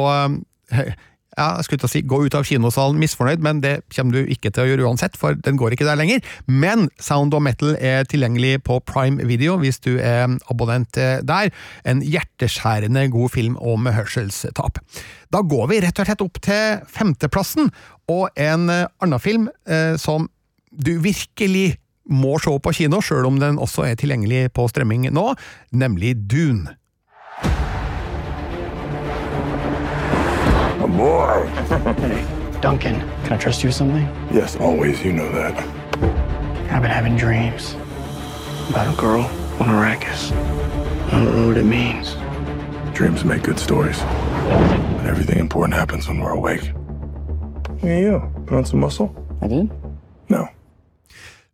ja, jeg skulle til å si gå ut av kinosalen misfornøyd, men det kommer du ikke til å gjøre uansett, for den går ikke der lenger. Men Sound of Metal er tilgjengelig på Prime Video hvis du er abonnent der. En hjerteskjærende god film om hørselstap. Da går vi rett og slett opp til femteplassen, og en annen film eh, som du virkelig må se på kino, sjøl om den også er tilgjengelig på strømming nå, nemlig Dune. A boy. Duncan, can I trust you with something? Yes, always. You know that. I've been having dreams about a girl on Arrakis. I don't know what it means. Dreams make good stories. But everything important happens when we're awake. Hey, you. Put on some muscle? I did? No.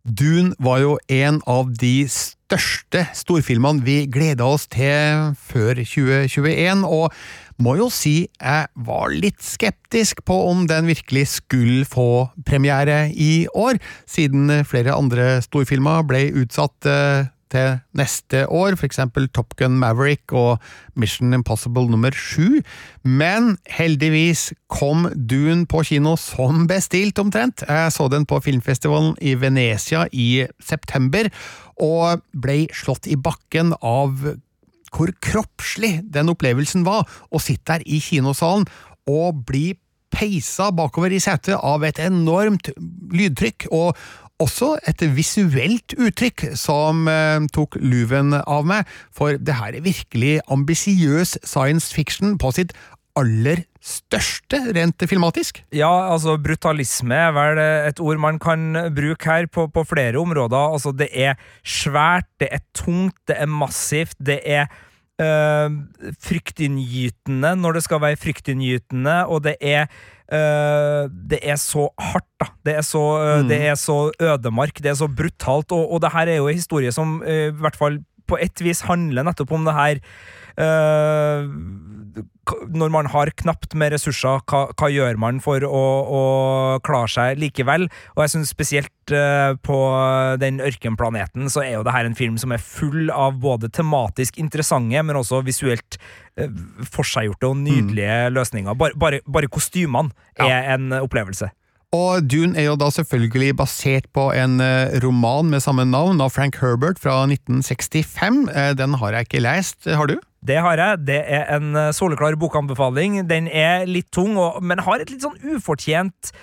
Dune var jo en av de største storfilmene vi gleda oss til før 2021, og må jo si jeg var litt skeptisk på om den virkelig skulle få premiere i år, siden flere andre storfilmer ble utsatt eh, til neste år, eksempel Top Gun Maverick og Mission Impossible nummer sju. Men heldigvis kom Dune på kino som bestilt, omtrent. Jeg så den på filmfestivalen i Venezia i september, og ble slått i bakken av hvor kroppslig den opplevelsen var, å sitte der i kinosalen og bli peisa bakover i setet av et enormt lydtrykk, og også et visuelt uttrykk som eh, tok luven av meg, for det her er virkelig ambisiøs science fiction på sitt aller største, rent filmatisk? Ja, altså brutalisme er vel et ord man kan bruke her på, på flere områder. Altså, det er svært, det er tungt, det er massivt, det er øh, fryktinngytende når det skal være fryktinngytende, og det er øh, det er så hardt, da. Det er så, uh, Mm. det er så ødemark, det er så brutalt, og, og det her er jo en historie som uh, i hvert fall på et vis handler nettopp om det her når man har knapt med ressurser, hva, hva gjør man for å, å klare seg likevel? Og jeg synes spesielt eh, på den ørkenplaneten så er jo det her en film som er full av både tematisk interessante, men også visuelt uh, forseggjorte og nydelige løsninger. Bare, bare, bare kostymene er en opplevelse. Og Dune er jo da selvfølgelig basert på en eh, roman med samme navn av Frank Herbert fra 1965. Eh, Den har jeg ikke lest, har du? Det har jeg. Det er en eh, soleklar bokanbefaling. Den er litt tung, men har et litt sånn ufortjent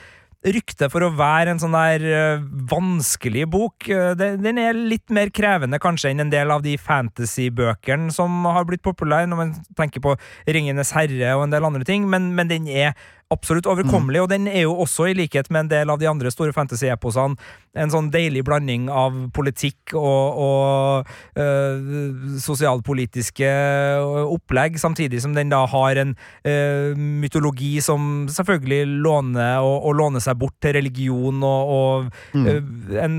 rykte for å være en sånn der eh, vanskelig bok. Eh, den, er litt mer krevende kanskje enn en del av de fantasy-bøkene som har blitt populære, når man tenker på Ringenes herre og en del andre ting, men, men den er absolutt overkommelig, og den er jo også, i likhet med en del av de andre store fantasy-eposene, en sånn deilig blanding av politikk og, og øh, sosialpolitiske opplegg, samtidig som den da har en øh, mytologi som selvfølgelig låner og, og låner seg bort til religion og, og øh, en,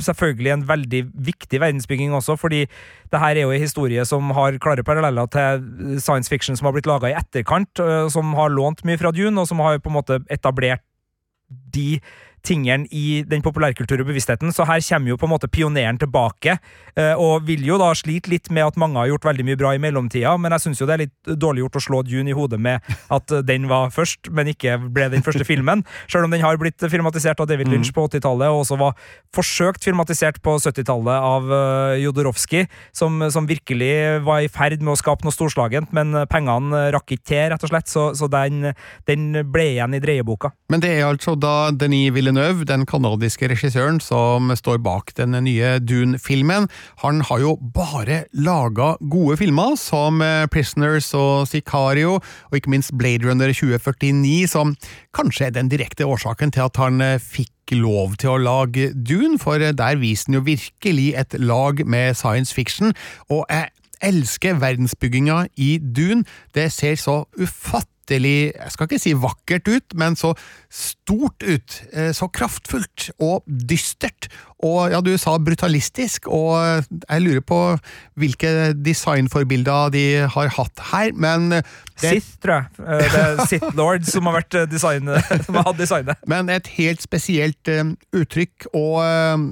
selvfølgelig en veldig viktig verdensbygging også, fordi det her er jo en historie som har klare paralleller til science fiction som har blitt laga i etterkant, som har lånt mye fra Dune, og som har på en måte etablert de tingene i den populærkultur og bevisstheten, så her kommer jo på en måte pioneren tilbake, eh, og vil jo da slite litt med at mange har gjort veldig mye bra i mellomtida, men jeg syns jo det er litt dårlig gjort å slå Dune i hodet med at den var først, men ikke ble den første filmen, selv om den har blitt filmatisert av David Lynch på 80-tallet, og også var forsøkt filmatisert på 70-tallet av uh, Jodorowsky, som, som virkelig var i ferd med å skape noe storslagent, men pengene rakk ikke til, rett og slett, så, så den, den ble igjen i dreieboka. Men det er altså da Denis Villeneuve, den kanadiske regissøren, som står bak den nye Dune-filmen. Han har jo bare laga gode filmer, som eh, Prisoners og Sicario, og ikke minst Blade Runner 2049, som kanskje er den direkte årsaken til at han eh, fikk lov til å lage Dune, for eh, der viser han jo virkelig et lag med science fiction, og jeg elsker verdensbygginga i Dune. Det ser så ufattelig jeg skal ikke si vakkert ut, men så stort ut. eh, Så kraftfullt og dystert. Og ja, du sa brutalistisk, og jeg lurer på hvilke designforbilder de har hatt her, men det, Sith, tror jeg. Eh, Det er Sith Lord som har vært eh, designet, som har hatt designet. men et helt spesielt eh, uttrykk, og eh,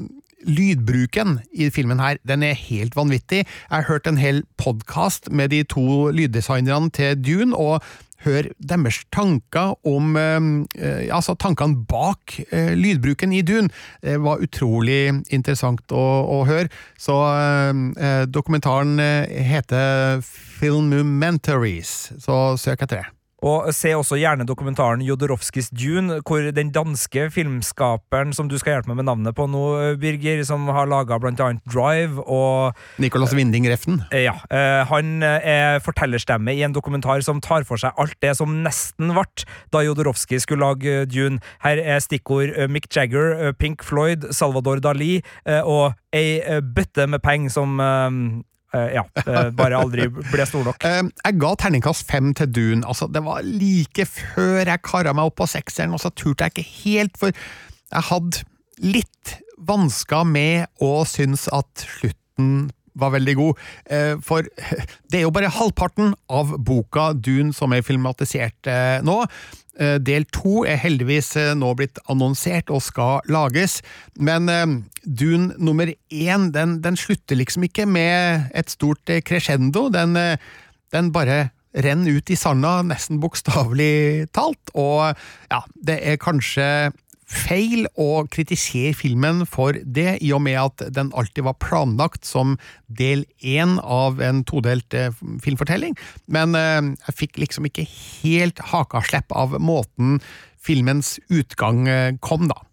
lydbruken i filmen her, den er helt vanvittig. Jeg har hørt en hel podkast med de to lyddesignerne til Dune, og hør deres tanker om eh, eh, Altså tankene bak eh, lydbruken i Dune. Det var utrolig interessant å, å høre. Så eh, eh, dokumentaren eh, heter Filmumentaries, så søk etter det. Og se også gjerne dokumentaren Jodorowskis Dune, hvor den danske filmskaperen som du skal hjelpe meg med navnet på nå, Birger, som har laga annet Drive og Nicolas Winding Refn. Eh, Ja. eh, Han er fortellerstemme i en dokumentar som tar for seg alt det som nesten ble da Jodorowsky skulle lage Dune. Her er stikkord eh, Mick Jagger, eh, Pink Floyd, Salvador Dali eh, og ei eh, bøtte med penger som eh, eh, ja, eh, bare aldri ble stor nok. Eh, Jeg ga terningkast fem til Dune. Altså, det var like før jeg kara meg opp på sekseren, og så turte jeg ikke helt, for jeg hadde litt vansker med å synes at slutten var veldig god, Eh, for det er jo bare halvparten av boka Dune som er filmatisert eh, nå. Eh, Del to er heldigvis eh, nå blitt annonsert og skal lages, men eh, Dune nummer én den, den slutter liksom ikke med et stort crescendo. Den, den bare renner ut i sanda, nesten bokstavelig talt, og ja, det er kanskje feil å kritisere filmen for det, i og med at den alltid var planlagt som del én av en todelt eh, filmfortelling, men eh, jeg fikk liksom ikke helt hakaslepp av måten filmens utgang eh, kom, da.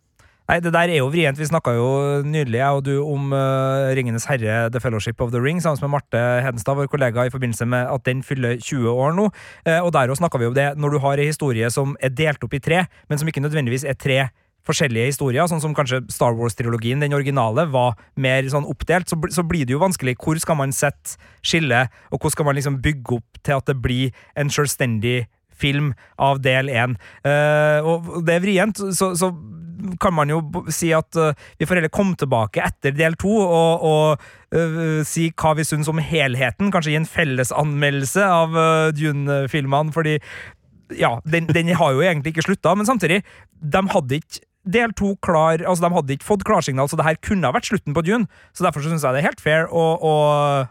Nei, det der er jo vrient. Vi snakka jo nydelig, jeg og du, om uh, Ringenes herre, The Fellowship of the Ring, sammen med Marte Hedenstad, vår kollega, i forbindelse med at den fyller 20 år nå. Uh, og der òg snakka vi om det, når du har ei historie som er delt opp i tre, men som ikke nødvendigvis er tre forskjellige historier, sånn som kanskje Star Wars-trilogien, den originale, var mer sånn oppdelt, så, så blir det jo vanskelig. Hvor skal man sette skillet, og hvordan skal man liksom bygge opp til at det blir en selvstendig film av del én? Uh, og det er vrient, så, så kan man jo si at uh, vi får heller komme tilbake etter del to og, og uh, si hva vi syns om helheten, kanskje gi en fellesanmeldelse av uh, Dune-filmene, fordi ja, den, den har jo egentlig ikke slutta, men samtidig, de hadde ikke del to klar Altså, de hadde ikke fått klarsignal, så det her kunne ha vært slutten på Dune. Så derfor syns jeg det er helt fair å, å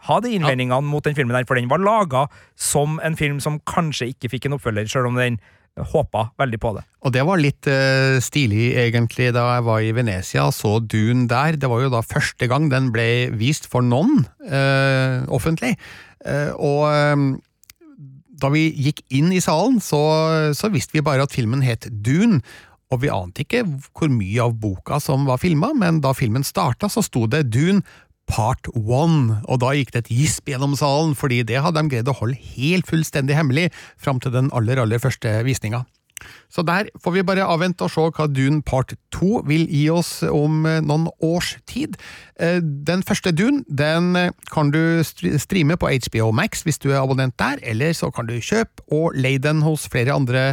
ha de innvendingene mot den filmen der, for den var laga som en film som kanskje ikke fikk en oppfølger, sjøl om den håpa veldig på det. Og det var litt uh, stilig, egentlig, da jeg var i Venezia og så Dune der. Det var jo da første gang den ble vist for noen uh, offentlig. Uh, og da vi gikk inn i salen, så, så visste vi bare at filmen het Dune. Og vi ante ikke hvor mye av boka som var filma, men da filmen starta, så sto det Dune Part One, og da gikk det et gisp gjennom salen, fordi det hadde de greid å holde helt fullstendig hemmelig fram til den aller, aller første visninga. Så der får vi bare avvente og se hva Dune part 2 vil gi oss om eh, noen års tid. Eh, Den første Dune den eh, kan du streame på HBO Max hvis du er abonnent der, eller så kan du kjøpe og leie den hos flere andre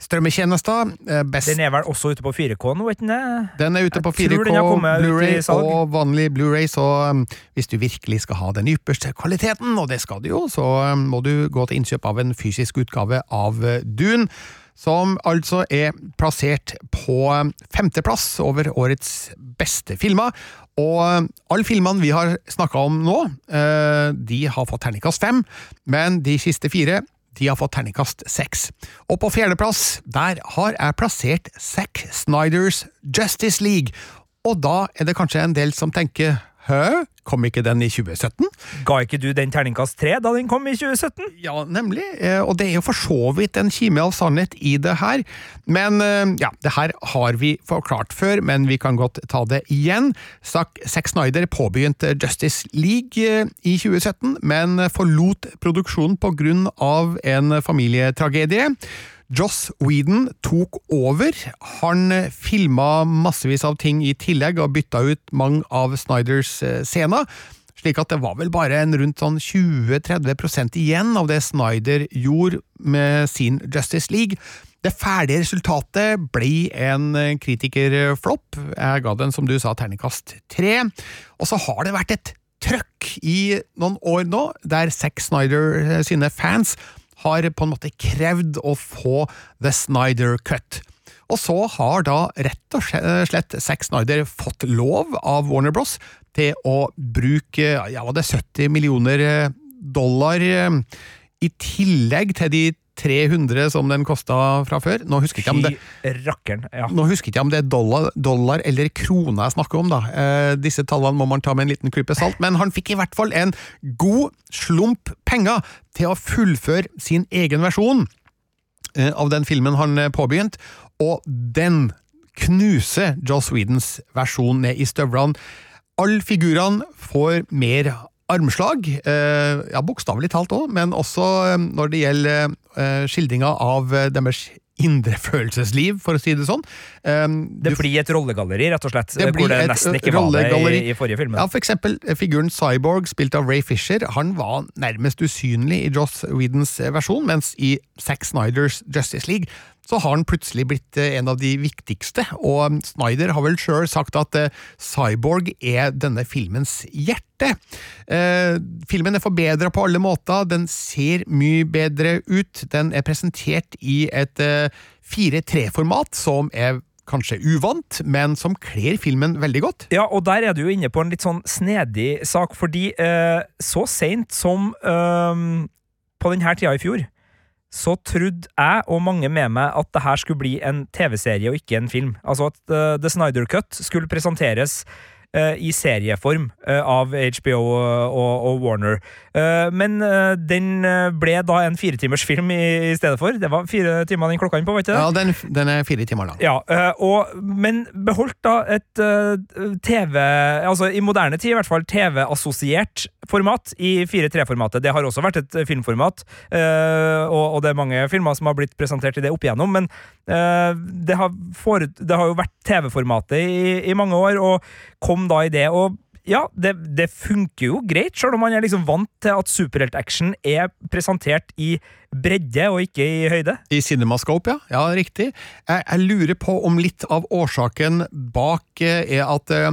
strømmetjenester. Best Den er vel også ute på 4K nå, vet den det? Den er ute på 4K, den har kommet ut i Blu-ray og vanlig Blu-ray, så um, hvis du virkelig skal ha den ypperste kvaliteten, og det skal du jo, så um, må du gå til innkjøp av en fysisk utgave av Dune, som altså er plassert på femteplass over årets beste filmer. Og alle filmene vi har snakka om nå, uh, de har fått terningkast fem, men de siste fire de har fått terningkast seks. Og på fjerdeplass, der har jeg plassert Zack Snyders Justice League. Og da er det kanskje en del som tenker Hæ, kom ikke den i 2017? Ga ikke du den terningkast tre da den kom i 2017? Ja, nemlig. Eh, Og det er jo for så vidt en kime av sannhet i det her. Men eh, ja, det her har vi forklart før, men vi kan godt ta det igjen. Zack Snyder påbegynte Justice League eh, i 2017, men forlot produksjonen på grunn av en familietragedie. Joss Whedon tok over. Han filma massevis av ting i tillegg og bytta ut mange av Snyders eh, scener. Slik at det var vel bare en rundt sånn 20-30% igjen av det Snyder gjorde med sin Justice League. Det ferdige resultatet ble en eh, kritikerflopp. Jeg ga den, som du sa, terningkast tre. Og så har det vært et trøkk i noen år nå, der Zack Snyder eh, sine fans har på en måte krevd å få The Snyder Cut. Og så har da rett og slett Zack Snyder fått lov av Warner Bros. til å bruke ja, var det 70 millioner eh, dollar eh, i tillegg til de 300 som den kosta fra før. Nå husker ikke om det rakkeren. Ja. nå husker ikke om det er dollar, dollar eller krone jeg snakker om, da. Eh, disse tallene må man ta med en liten klype salt, men han fikk i hvert fall en god slump penger til å fullføre sin egen versjon eh, av den filmen han påbegynte, påbegynt, og den knuser Joss Whedons versjon ned i støvlene. Alle figurene får mer armslag, eh, ja, bokstavelig talt òg, men også eh, når det gjelder eh, skildringa av eh, deres indre følelsesliv, for å si det sånn. Eh, Det blir et rollegalleri, rett og slett. Det blir hvor det et, nesten ikke var det i, i forrige film. Ja, for eksempel eh, figuren Cyborg, spilt av Ray Fisher, han var nærmest usynlig i Joss Whedons eh, versjon, mens i Zack Snyders Justice League så har han plutselig blitt eh, en av de viktigste, og Snyder har vel sjøl sagt at eh, Cyborg er denne filmens hjerte. Eh, filmen er forbedra på alle måter, den ser mye bedre ut, den er presentert i et eh, 4-3-format som er kanskje uvant, men som kler filmen veldig godt. Ja, og der er du jo inne på en litt sånn snedig sak, fordi eh, så seint som eh, på denne tida i fjor, så trodde jeg og mange med meg at det her skulle bli en TV-serie og ikke en film. Altså at uh, The Snyder Cut skulle presenteres i serieform eh, av HBO og, Warner. Eh, men eh, den eh, ble da en firetimers film i, stedet for. Det var fire timer den klokka inn på, var ikke det? Ja, den, den er fire timer lang. Ja, og, men beholdt da et TV Altså i moderne tid, i hvert fall TV-assosiert format i 4-3-formatet. Det har også vært et filmformat, og, det er mange filmer som har blitt presentert i det opp igjennom, men det, har foret, det har jo vært TV-formatet i, i mange år, og kom da i det. og ja, det, det funker jo greit, selv om man er liksom vant til at superheltaction er presentert i bredde og ikke i høyde. I Cinemascope, ja. Ja, riktig. Jeg, jeg lurer på om litt av årsaken bak eh, er at uh,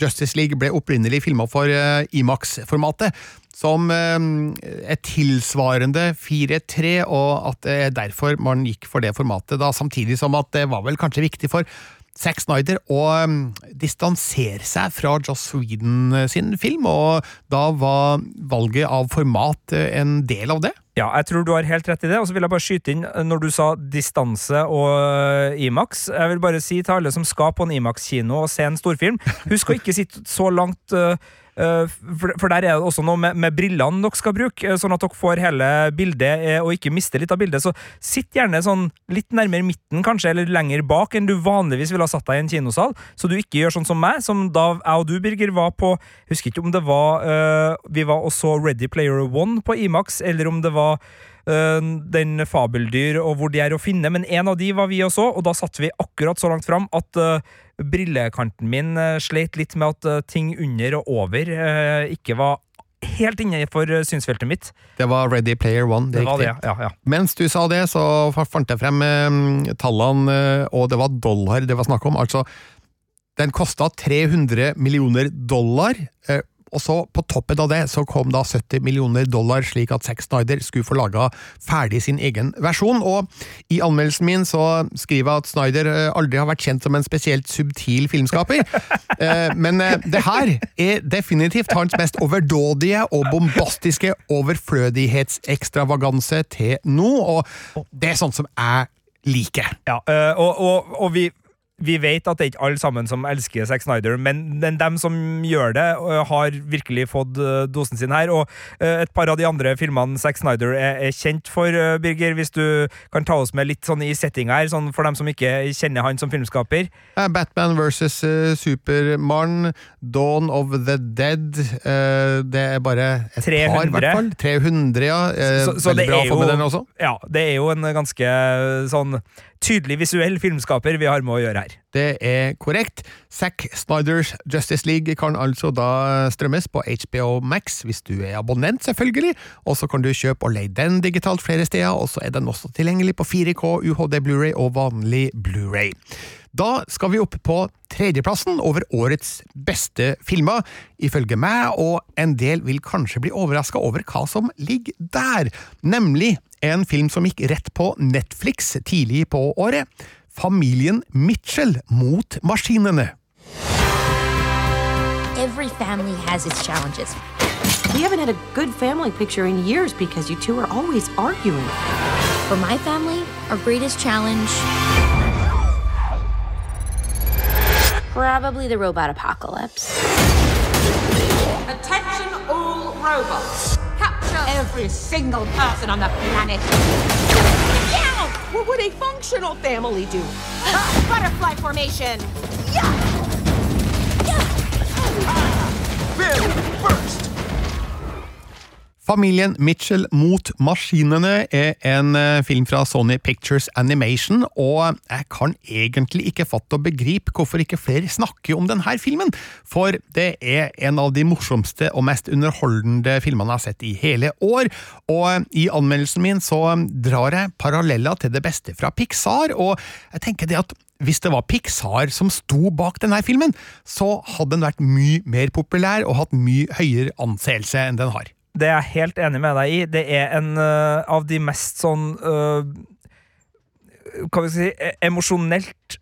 Justice League ble opprinnelig filma for uh, Imax-formatet, som uh, er tilsvarende 4-3, og at det er derfor man gikk for det formatet, da, samtidig som at det var vel kanskje viktig for Zack Snyder å um, distansere seg fra Joss Whedon eh, sin film, og da var valget av format eh, en del av det. Ja, jeg tror du har helt rett i det. Og så vil jeg bare skyte inn eh, når du sa distanse og Imax. Jeg vil bare si til alle som skal på en Imax-kino og se en storfilm, husk å ikke sitte så langt for, for der er det også noe med, med brillene dere skal bruke, øh, sånn at dere får hele bildet øh, og ikke mister litt av bildet. Så sitt gjerne sånn litt nærmere midten, kanskje, eller lenger bak enn du vanligvis ville ha satt deg i en kinosal, så du ikke gjør sånn som meg, som da jeg og du, Birger, var på Husker ikke om det var Vi var og så Ready Player One på Imax, eller om det var eh, den fabeldyr og hvor de er å finne, men en av de var vi også, og da satt vi akkurat så langt fram at eh, brillekanten min eh, sleit litt med at eh, ting under og over eh, ikke var helt innenfor synsfeltet mitt. Det var Ready Player One. Det, Det var det, ja, ja. Mens du sa det, så fant jeg frem tallene, og det var dollar det var snakk om. Altså, den kosta 300 millioner dollar, og så på toppen av det så kom da 70 millioner dollar, slik at Zack Snyder skulle få laga ferdig sin egen versjon. Og i anmeldelsen min så skriver jeg at Snyder eh, aldri har vært kjent som en spesielt subtil filmskaper. Eh, Men eh, det her er definitivt hans mest overdådige og bombastiske overflødighetsekstravaganse til nå, og det er sånt som jeg liker. Ja, og, og, og vi, vi vet at det er ikke alle sammen som elsker Zack Snyder, men, men dem som gjør det, har virkelig fått øh, dosen sin her. Og øh, et par av de andre filmene Zack Snyder er, er kjent for, øh, Birger, hvis du kan ta oss med litt sånn i settinga her, sånn for dem som ikke kjenner han som filmskaper. Eh, Batman versus eh, Supermann, Dawn of the Dead eh, Det er bare et par, i hvert fall. 300, ja. Eh, Så- så veldig bra å få med den også. Ja, det er jo en ganske sånn tydelig visuell filmskaper vi har med å gjøre her. Det er korrekt. Zack Snyders Justice League kan altså da strømmes på HBO Max, hvis du er abonnent, selvfølgelig. Og så kan du kjøpe og leie den digitalt flere steder, og så er den også tilgjengelig på 4K, UHD Blu-ray og vanlig Blu-ray. Da skal vi opp på tredjeplassen over årets beste filmer, ifølge meg, og en del vil kanskje bli overraska over hva som ligger der, nemlig en film som gikk rett på Netflix tidlig på året. Familien Mitchell mot maskinene. Every family has its challenges. We haven't had a good family picture in years because you two are always arguing. For my family, our greatest challenge. Probably the robot apocalypse. Attention all robots. Capture every single person on the planet. Yeah! What would a functional family do? Ah, butterfly formation. Familien Mitchell mot maskinene er en eh, film fra Sony Pictures Animation, og jeg kan egentlig ikke fatte og begripe hvorfor ikke flere snakker om denne filmen, for det er en av de morsomste og mest underholdende filmene jeg har sett i hele år, og i anmeldelsen min så drar jeg paralleller til det beste fra Pixar, og jeg tenker det at hvis det var Pixar som sto bak denne filmen, så hadde den vært mye mer populær og hatt mye høyere anseelse enn den har. Det er jeg helt enig med deg i. Det er en uh, av de mest sånn uh, Hva vi si e- Emosjonelt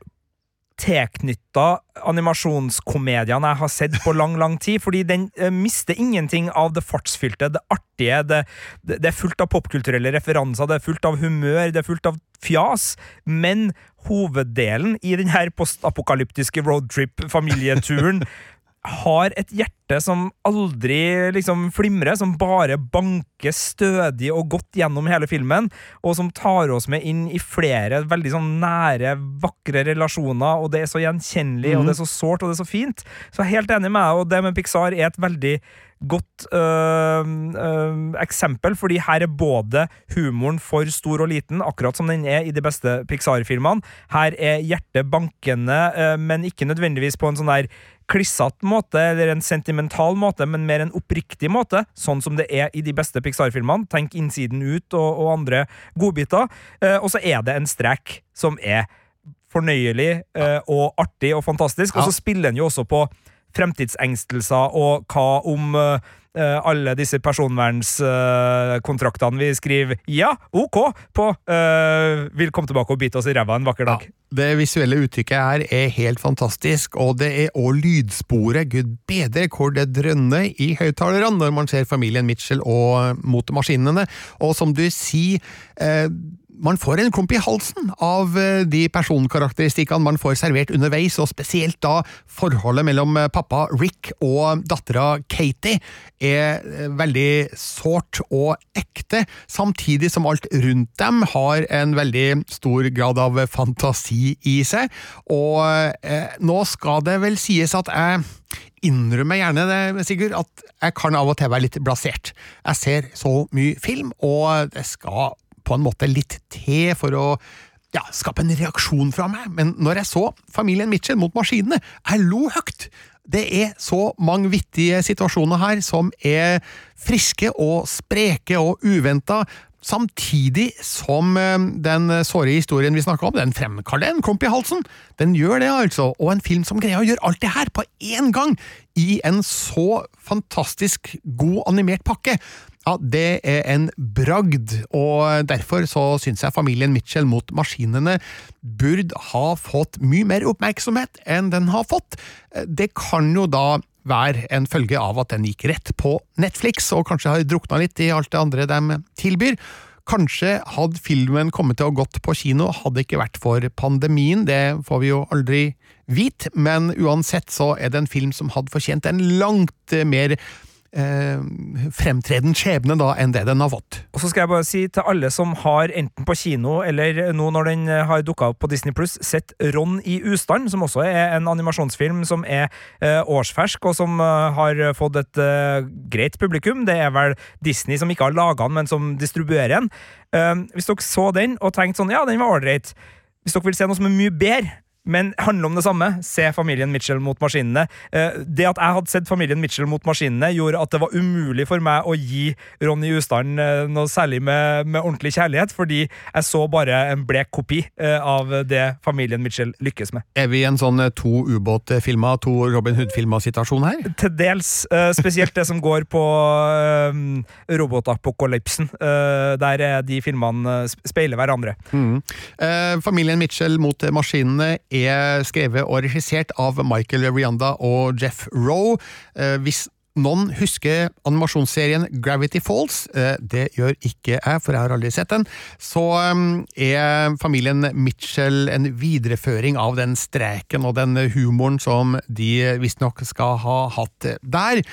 tilknytta animasjonskomediene jeg har sett på lang, lang tid. Fordi den uh, mister ingenting av det fartsfylte, det artige. Det, det, det er fullt av popkulturelle referanser, det er fullt av humør, det er fullt av fjas. Men hoveddelen i denne postapokalyptiske roadtrip-familieturen har et hjerte som aldri liksom flimrer, som bare banker stødig og godt gjennom hele filmen, og som tar oss med inn i flere veldig sånn nære, vakre relasjoner, og det er så gjenkjennelig, og det er så sårt, og det er så fint. Så jeg er helt enig med deg, og det med Pixar er et veldig godt øh, øh, eksempel, fordi her er både humoren for stor og liten, akkurat som den er i de beste Pixar-filmene. Her er hjertet bankende, øh, men ikke nødvendigvis på en sånn der klissete måte, eller en sentimental måte, men mer en oppriktig måte, sånn som det er i de beste Pixar-filmene. Tenk Innsiden ut og, og andre godbiter. Eh, og så er det en strek som er fornøyelig eh, og artig og fantastisk, og så spiller den jo også på fremtidsengstelser og hva om eh, eh, alle disse personvernskontraktene vi skriver ja, ok, på eh, vil komme tilbake og bite oss i ræva en vakker dag. Det visuelle uttrykket her er helt fantastisk, og det er òg lydsporet, gud bedre hvor det drønner i høyttalerne når man ser familien Mitchell og mot maskinene. Og som du sier, eh, man får en klump i halsen av eh, de personkarakteristikkene man får servert underveis, og spesielt da forholdet mellom eh, pappa Rick og dattera Katie er eh, veldig sårt og ekte, samtidig som alt rundt dem har en veldig stor grad av fantasi i seg. Og eh, nå skal det vel sies at jeg innrømmer gjerne det, Sigurd, at jeg kan av og til være litt blasert. Jeg ser så mye film, og det skal på en måte litt te for å ja, skape en reaksjon fra meg, men når jeg så familien Mitchell mot maskinene, jeg lo høyt. Det er så mange vittige situasjoner her som er friske og spreke og uventa, samtidig som eh, den såre historien vi snakka om, den fremkaller en klump i halsen. Den gjør det, altså, og en film som greier å gjøre alt det her på én gang, i en så fantastisk god animert pakke. Ja, det er en bragd, og derfor så syns jeg familien Mitchell mot maskinene burde ha fått mye mer oppmerksomhet enn den har fått. Det kan jo da være en følge av at den gikk rett på Netflix, og kanskje har drukna litt i alt det andre de tilbyr. Kanskje hadde filmen kommet til å gått på kino, hadde det ikke vært for pandemien, det får vi jo aldri vite, men uansett så er det en film som hadde fortjent en langt mer eh, fremtreden skjebne da enn det den har fått. Og så skal jeg bare si til alle som har enten på kino eller nå når den har dukka opp på Disney Pluss, sett Ron i ustand, som også er en animasjonsfilm som er eh, årsfersk, og som eh, har fått et eh, greit publikum. Det er vel Disney som ikke har laga den, men som distribuerer den. Eh, hvis dere så den og tenkte sånn, ja, den var ålreit. Hvis dere vil se noe som er mye bedre, men handler om det samme. Se familien Mitchell mot maskinene. Eh, det at jeg hadde sett familien Mitchell mot maskinene, gjorde at det var umulig for meg å gi Ronny Ustand eh, noe særlig med, med, ordentlig kjærlighet, fordi jeg så bare en blek kopi eh, av det familien Mitchell lykkes med. Er vi i en sånn to ubåtfilmer, to Robin Hood-filmer-situasjon her? Til dels. Spesielt det som går på robotapokalypsen, der de filmene speiler hverandre. Mm. Familien Mitchell mot maskinene er skrevet og regissert av Michael Rianda og Jeff Roe. Hvis noen husker animasjonsserien Gravity Falls, det gjør ikke jeg, for jeg har aldri sett den, så er familien Mitchell en videreføring av den streken og den humoren som de visstnok skal ha hatt der.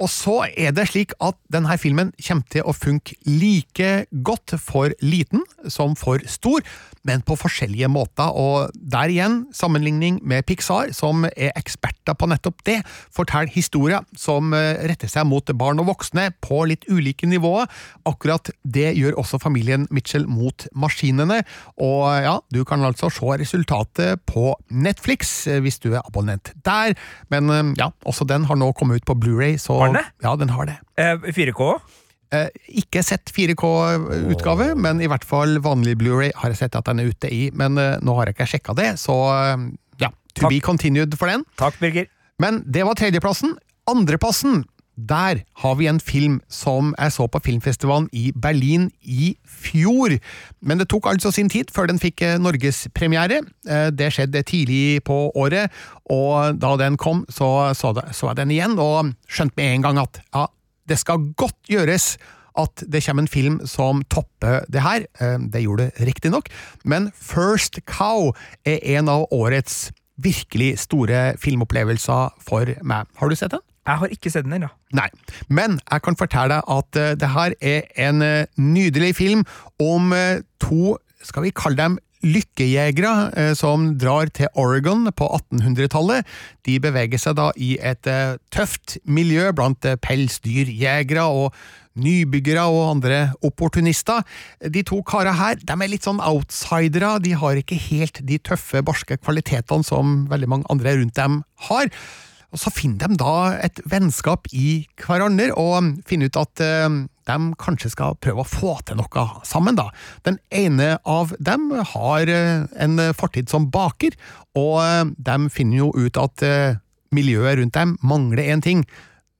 Og så er det slik at denne filmen kommer til å funke like godt for liten som for stor, men på forskjellige måter, og der igjen, sammenligning med Pixar, som er eksperter på nettopp det, forteller historier som retter seg mot barn og voksne på litt ulike nivåer. Akkurat det gjør også familien Mitchell mot maskinene, og ja, du kan altså se resultatet på Netflix hvis du er abonnent der, men ja, også den har nå kommet ut på Blu-ray, så Har den det? Ja, den har det. Eh, 4K? Eh, ikke sett 4K-utgave, men i hvert fall vanlig Blu-ray har jeg sett at den er ute i. Men eh, nå har jeg ikke sjekka det, så eh, ja, to Takk. be continued for den. Takk, Birger. Men det var tredjeplassen. Andreplassen, der har vi en film som jeg så på filmfestivalen i Berlin i fjor. Men det tok altså sin tid før den fikk eh, norgespremiere. Det skjedde tidlig på året, og da den kom, så så, så jeg den igjen, og skjønte med en gang at ja, det skal godt gjøres at det kommer en film som topper det her. Eh, Det gjorde det riktignok, men First Cow er en av årets virkelig store filmopplevelser for meg. Har du sett den? Jeg har ikke sett den ennå. Nei, men jeg kan fortelle deg at eh, det her er en eh, nydelig film om to, skal vi kalle dem lykkejegere eh, som drar til Oregon på 1800-tallet. De beveger seg da i et eh, tøft miljø blant eh, pelsdyrjegere og nybyggere og andre opportunister. De to karene her de er litt sånn outsidere, de har ikke helt de tøffe, barske kvalitetene som veldig mange andre rundt dem har. Og så finner de da et vennskap i hverandre, og finner ut at de kanskje skal prøve å få til noe sammen, da. Den ene av dem har eh, en fortid som baker, og eh, de finner jo ut at eh, miljøet rundt dem mangler én ting.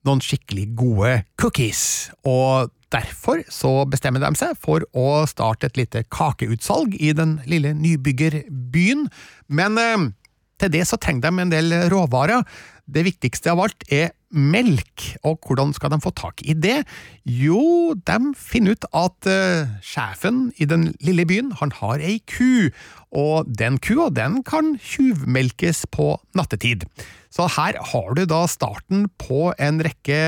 Noen skikkelig gode cookies. Og derfor så bestemmer de seg for å starte et lite kakeutsalg i den lille nybyggerbyen. Men til det så trenger de en del råvarer. Det viktigste av alt er melk, og hvordan skal de få tak i det? Jo, de finner ut at uh, sjefen i den lille byen, han har ei ku, og den kua den kan tjuvmelkes på nattetid. Så her har du da starten på en rekke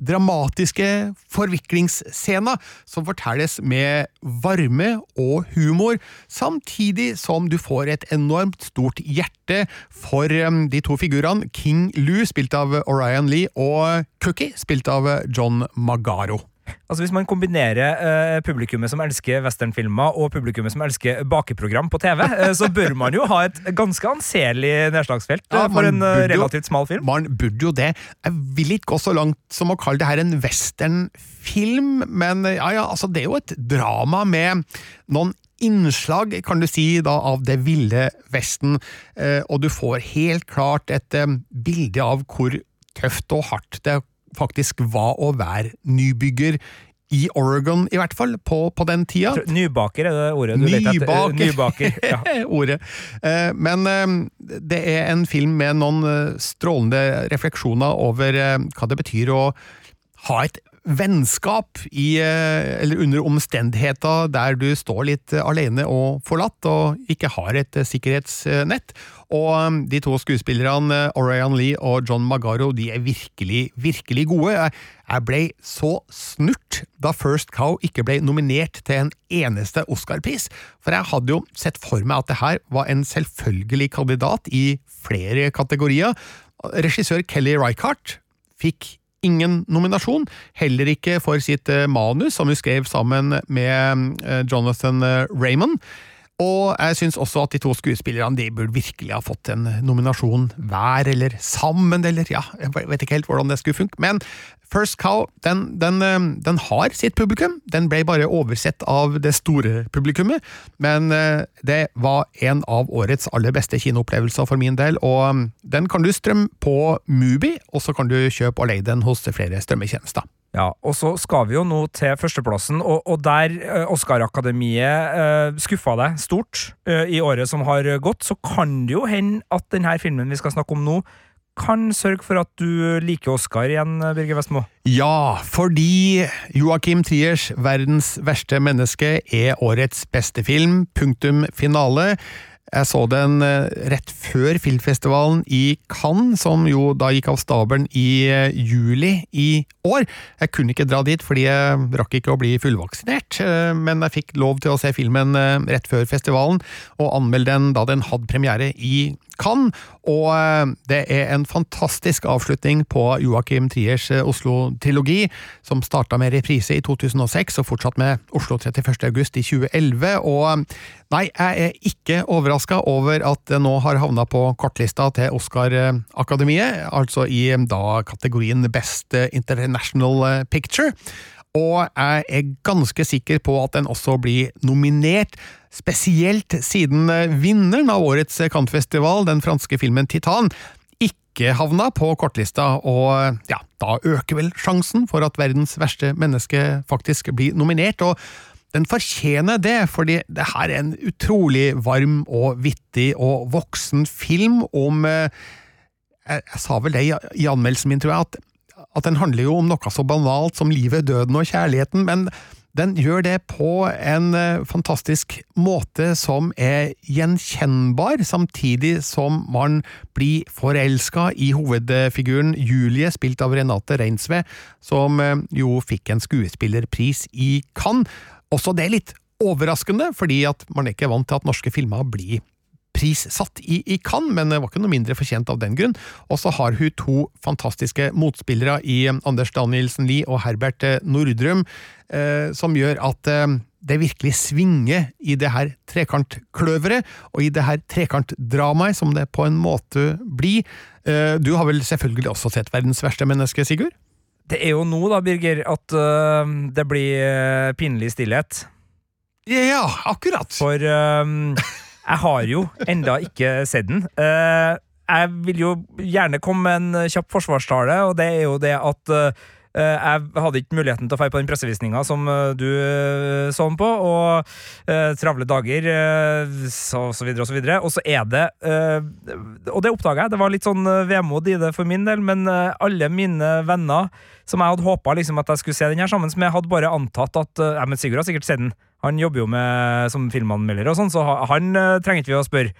dramatiske forviklingsscena som fortelles med varme og humor, samtidig som du får et enormt stort hjerte for um, de to figurene King Lou, spilt av Orion Lee, og Cookie, spilt av John Magaro. Altså Hvis man kombinerer eh, publikummet som elsker westernfilmer, og publikummet som elsker bakeprogram på TV, eh, så bør man jo ha et ganske anselig nedslagsfelt eh, Ja, for en eh, relativt smal film. Man burde jo det. Jeg vil ikke gå så langt som å kalle det her en westernfilm, men eh, ja, ja, altså det er jo et drama med noen innslag, kan du si, da, av det ville Vesten, og du får helt klart et bilde av hvor tøft og hardt det faktisk var å være nybygger i Oregon, i hvert fall, på, på den tida. Nybaker er det ordet du leter etter. Nybaker. Nybaker. Ja. Ordet. Eh, Men eh, det er en film med noen eh, strålende refleksjoner over hva det betyr å ha et vennskap i, eh, eller under omstendigheter der du står litt alene og forlatt og ikke har et eh, sikkerhetsnett. Og eh, de to skuespillerne, Orion Lee og John Magaro, de er virkelig, virkelig gode. Jeg ble så snurt da First Cow ikke ble nominert til en eneste Oscar-pris, for jeg hadde jo sett for meg at det her var en selvfølgelig kandidat i flere kategorier. Regissør Kelly Reichardt fikk ingen nominasjon, heller ikke for sitt eh, manus, som hun skrev sammen med eh, Jonathan eh, Raymond. Og jeg syns også at de to skuespillerne de burde virkelig ha fått en nominasjon hver, eller sammen, eller ja, jeg vet ikke helt hvordan det skulle funke. Men First Cow den, den, eh, den har sitt publikum, den ble bare oversett av det store publikummet, men eh, det var en av årets aller beste kinoopplevelser for min del, og eh, den kan du strømme på Mubi, og så kan du kjøpe og leie den hos flere strømmetjenester. Ja, og så skal vi jo nå til førsteplassen, og, og der eh, Oscar-akademiet eh, skuffa deg stort eh, i året som har gått, så kan det jo hende at denne filmen vi skal snakke om nå, kan sørge for at du liker Oscar igjen, Birger Vestmo. Ja, fordi Joakim Triers 'Verdens verste menneske' er årets beste film. Punktum finale. Jeg så den eh, rett før filmfestivalen i Cannes, som jo da gikk av stabelen i eh, juli i år. Jeg kunne ikke dra dit fordi jeg rakk ikke å bli fullvaksinert, eh, men jeg fikk lov til å se filmen rett før festivalen, og anmelde den da den hadde premiere i Cannes. Og det er en fantastisk avslutning på Joakim Triers Oslo-trilogi, som starta med reprise i 2006 og fortsatt med Oslo 31. august i 2011. Og nei, jeg er ikke overraska over at det nå har havna på kortlista til Oscar-akademiet, altså i eh, da kategorien Best International eh, Picture. Og jeg er ganske sikker på at den også blir nominert, spesielt siden eh, vinneren av årets Cannes-festival, den franske filmen Titan, ikke havna på kortlista, og ja, da øker vel sjansen for at verdens verste menneske faktisk blir nominert. og den fortjener det, fordi det her er en utrolig varm og vittig og voksen film om eh, jeg, jeg sa vel det i, i anmeldelsen min, tror jeg, at at den handler jo om noe så banalt som livet, døden og kjærligheten, men den gjør det på en eh, fantastisk måte som er gjenkjennbar, samtidig som man blir forelska i hovedfiguren Julie, spilt av Renate Reinsve, som eh, jo fikk en skuespillerpris i Cannes. Også det litt overraskende, fordi at man ikke vant til at norske filmer blir prissatt i, i Cannes, men var ikke noe mindre fortjent av den grunn. Og så har hun to fantastiske motspillere i Anders Danielsen Lie og Herbert eh, Nordrum, eh, som gjør at eh, det virkelig svinger i det her trekantkløveret, og i det her trekantdramaet, som det på en måte blir. Eh, du har vel selvfølgelig også sett Verdens verste menneske, Sigurd? Det er jo nå, da, Birger, at uh, det blir øh, pinlig stillhet. Ja, akkurat! For øhm, jeg har jo enda ikke sett den. Uh, jeg vil jo gjerne komme med en kjapp forsvarstale, og det er jo det at eh, jeg hadde ikke muligheten til å feire på den pressevisninga som eh, du eh, så den på, og eh, travle dager, eh, så, så videre og så videre. Og så er det eh, Og det oppdaga jeg, det var litt sånn eh, vemod i det for min del, men eh, alle mine venner som jeg hadde håpa liksom, at jeg skulle se den her sammen, jeg hadde bare antatt at eh, ja, men Sigurd har sikkert sett den. Han jobber jo med, som filmanmelder og sånn, så han uh, trenger ikke vi å spørre.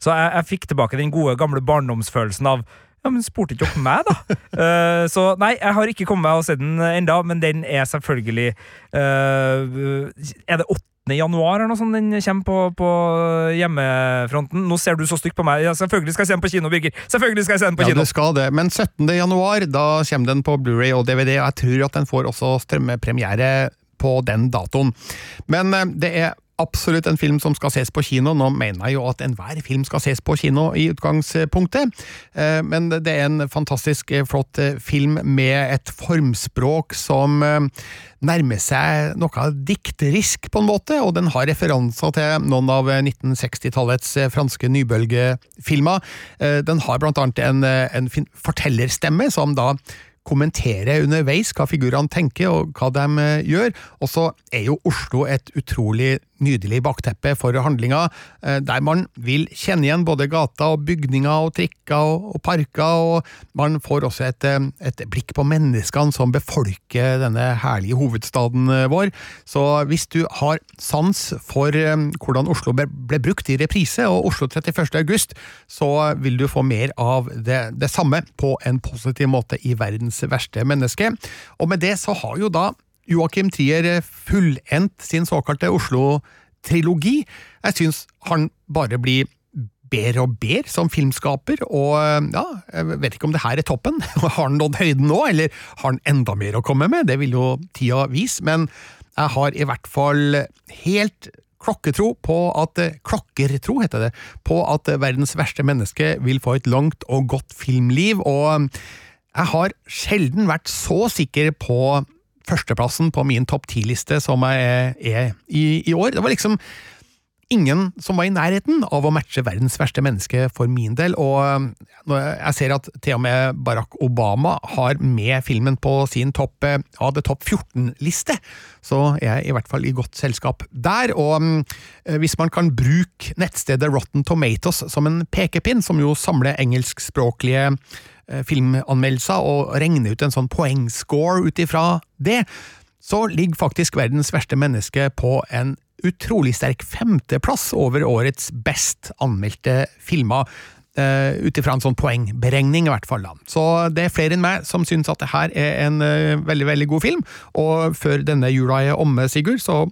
Så jeg, jeg fikk tilbake den gode, gamle barndomsfølelsen av Ja, men spurte ikke dere meg, da? Uh, så nei, jeg har ikke kommet meg og sett den enda, men den er selvfølgelig uh, Er det 8. januar eller noe sånt den kommer på, på hjemmefronten? Nå ser du så stygt på meg. Ja, selvfølgelig skal jeg se den på kino, Birger! Selvfølgelig skal jeg se den på Ja, kino! du skal det. Men 17. januar da kommer den på Blu-ray og DVD, og jeg tror at den får også strømmepremiere på den datoen. Men eh, det er absolutt en film som skal ses på kino. Nå mener jeg jo at enhver film skal ses på kino i utgangspunktet, Eh, men det er en fantastisk eh, flott eh, film med et formspråk som nærmer seg noe dikterisk, på en måte, og den har referanser til noen av 1960-tallets eh, franske nybølgefilmer. Den har blant annet en, en fortellerstemme som da kommentere underveis hva figurene tenker og hva de gjør. Og så er jo Oslo et utrolig nydelig bakteppe for handlinga, eh, der man vil kjenne igjen både gata og bygninger og trikker og, og parker, og man får også et, eh, et blikk på menneskene som befolker denne herlige hovedstaden eh, vår. Så hvis du har sans for hvordan Oslo ble, ble brukt i reprise, og Oslo 31. august, så vil du få mer av det, det samme på en positiv måte i verdens verste menneske. Og med det så har jo da Joakim Trier fullendt sin såkalte Oslo-trilogi. Jeg syns han bare blir bedre og bedre som filmskaper, og ja, jeg vet ikke om det her er toppen. Har han nådd høyden nå, eller har han enda mer å komme med? Det vil jo tida vise, men jeg har i hvert fall helt klokketro på at Klokkertro, heter det, på at verdens verste menneske vil få et langt og godt filmliv, og jeg har sjelden vært så sikker på førsteplassen på min topp ti-liste som jeg er i, i år. Det var liksom ingen som var i nærheten av å matche verdens verste menneske for min del, og når jeg ser at til og med Barack Obama har med filmen på sin topp av det topp 14-liste, så er jeg i hvert fall i godt selskap der. Og eh, hvis man kan bruke nettstedet Rotten Tomatoes som en pekepinn, som jo samler engelskspråklige eh, filmanmeldelser, og regner ut en sånn poengscore ut ifra det, så ligger faktisk verdens verste menneske på en utrolig sterk femteplass over årets best anmeldte filmer. Uh, Ut ifra en sånn poengberegning, i hvert fall. Så det er flere enn meg som syns at det her er en eh, veldig veldig god film. Og før denne jula er omme, Sigurd, så,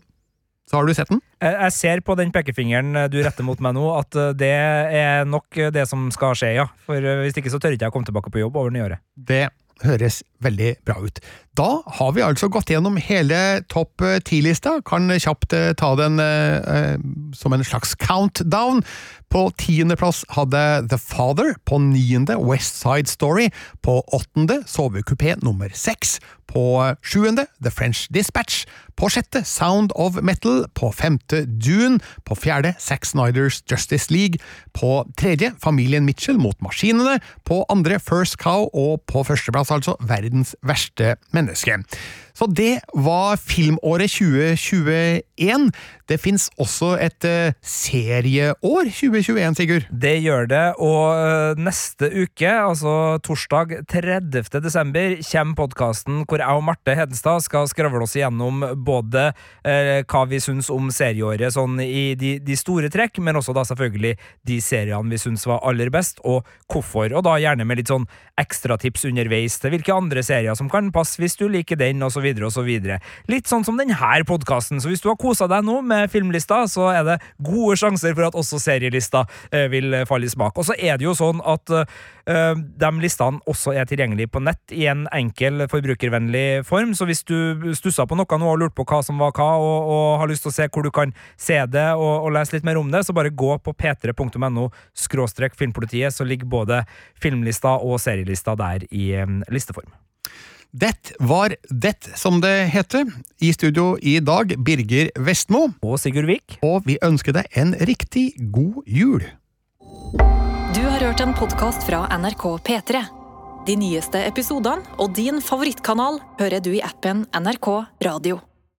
så har du sett den? Jeg ser på den pekefingeren du retter mot meg nå, at eh, det er nok det som skal skje, ja. For eh, hvis ikke så tør ikke jeg å komme tilbake på jobb over nyåret. Det høres veldig bra ut. Da har vi altså gått gjennom hele topp ti-lista. Kan kjapt eh, ta den eh, eh, som en slags countdown. På tiendeplass hadde The Father. På niende West Side Story. På åttende Sovekupé nummer seks. På sjuende The French Dispatch. På sjette Sound of Metal. På femte Dune. På fjerde Zack Snyders Justice League. På tredje Familien Mitchell mot maskinene. På andre First Cow, og på førsteplass altså Verdens verste menneske. Så det var filmåret 2021. Det fins også et eh, serieår 2021, Sigurd. Det gjør det, og øh, neste uke, altså torsdag 30. desember, kommer podkasten hvor jeg og Marte Hedenstad skal skravle oss igjennom både eh, hva vi syns om serieåret sånn i de, de store trekk, men også da selvfølgelig de seriene vi syns var aller best, og hvorfor. Og da gjerne med litt sånn ekstratips underveis til hvilke andre serier som kan passe hvis du liker den, og så videre. Litt sånn som denne podkasten, så hvis du har kosa deg nå med filmlista, så er det gode sjanser for at også serielista eh, vil falle i smak. Og så er det jo sånn at eh, de listene også er tilgjengelige på nett i en enkel, forbrukervennlig form, så hvis du stussa på noe nå og lurte på hva som var hva, og, og har lyst til å se hvor du kan se det og, og lese litt mer om det, så bare gå på p3.no skråstrek filmpolitiet, så ligger både filmlista og serielista der i eh, listeform. Det var det, som det heter. I studio i dag, Birger Vestmo. Og Sigurd Vik. Og vi ønsker deg en riktig god jul. Du har hørt en podkast fra NRK P3. De nyeste episodene og din favorittkanal hører du i appen NRK Radio.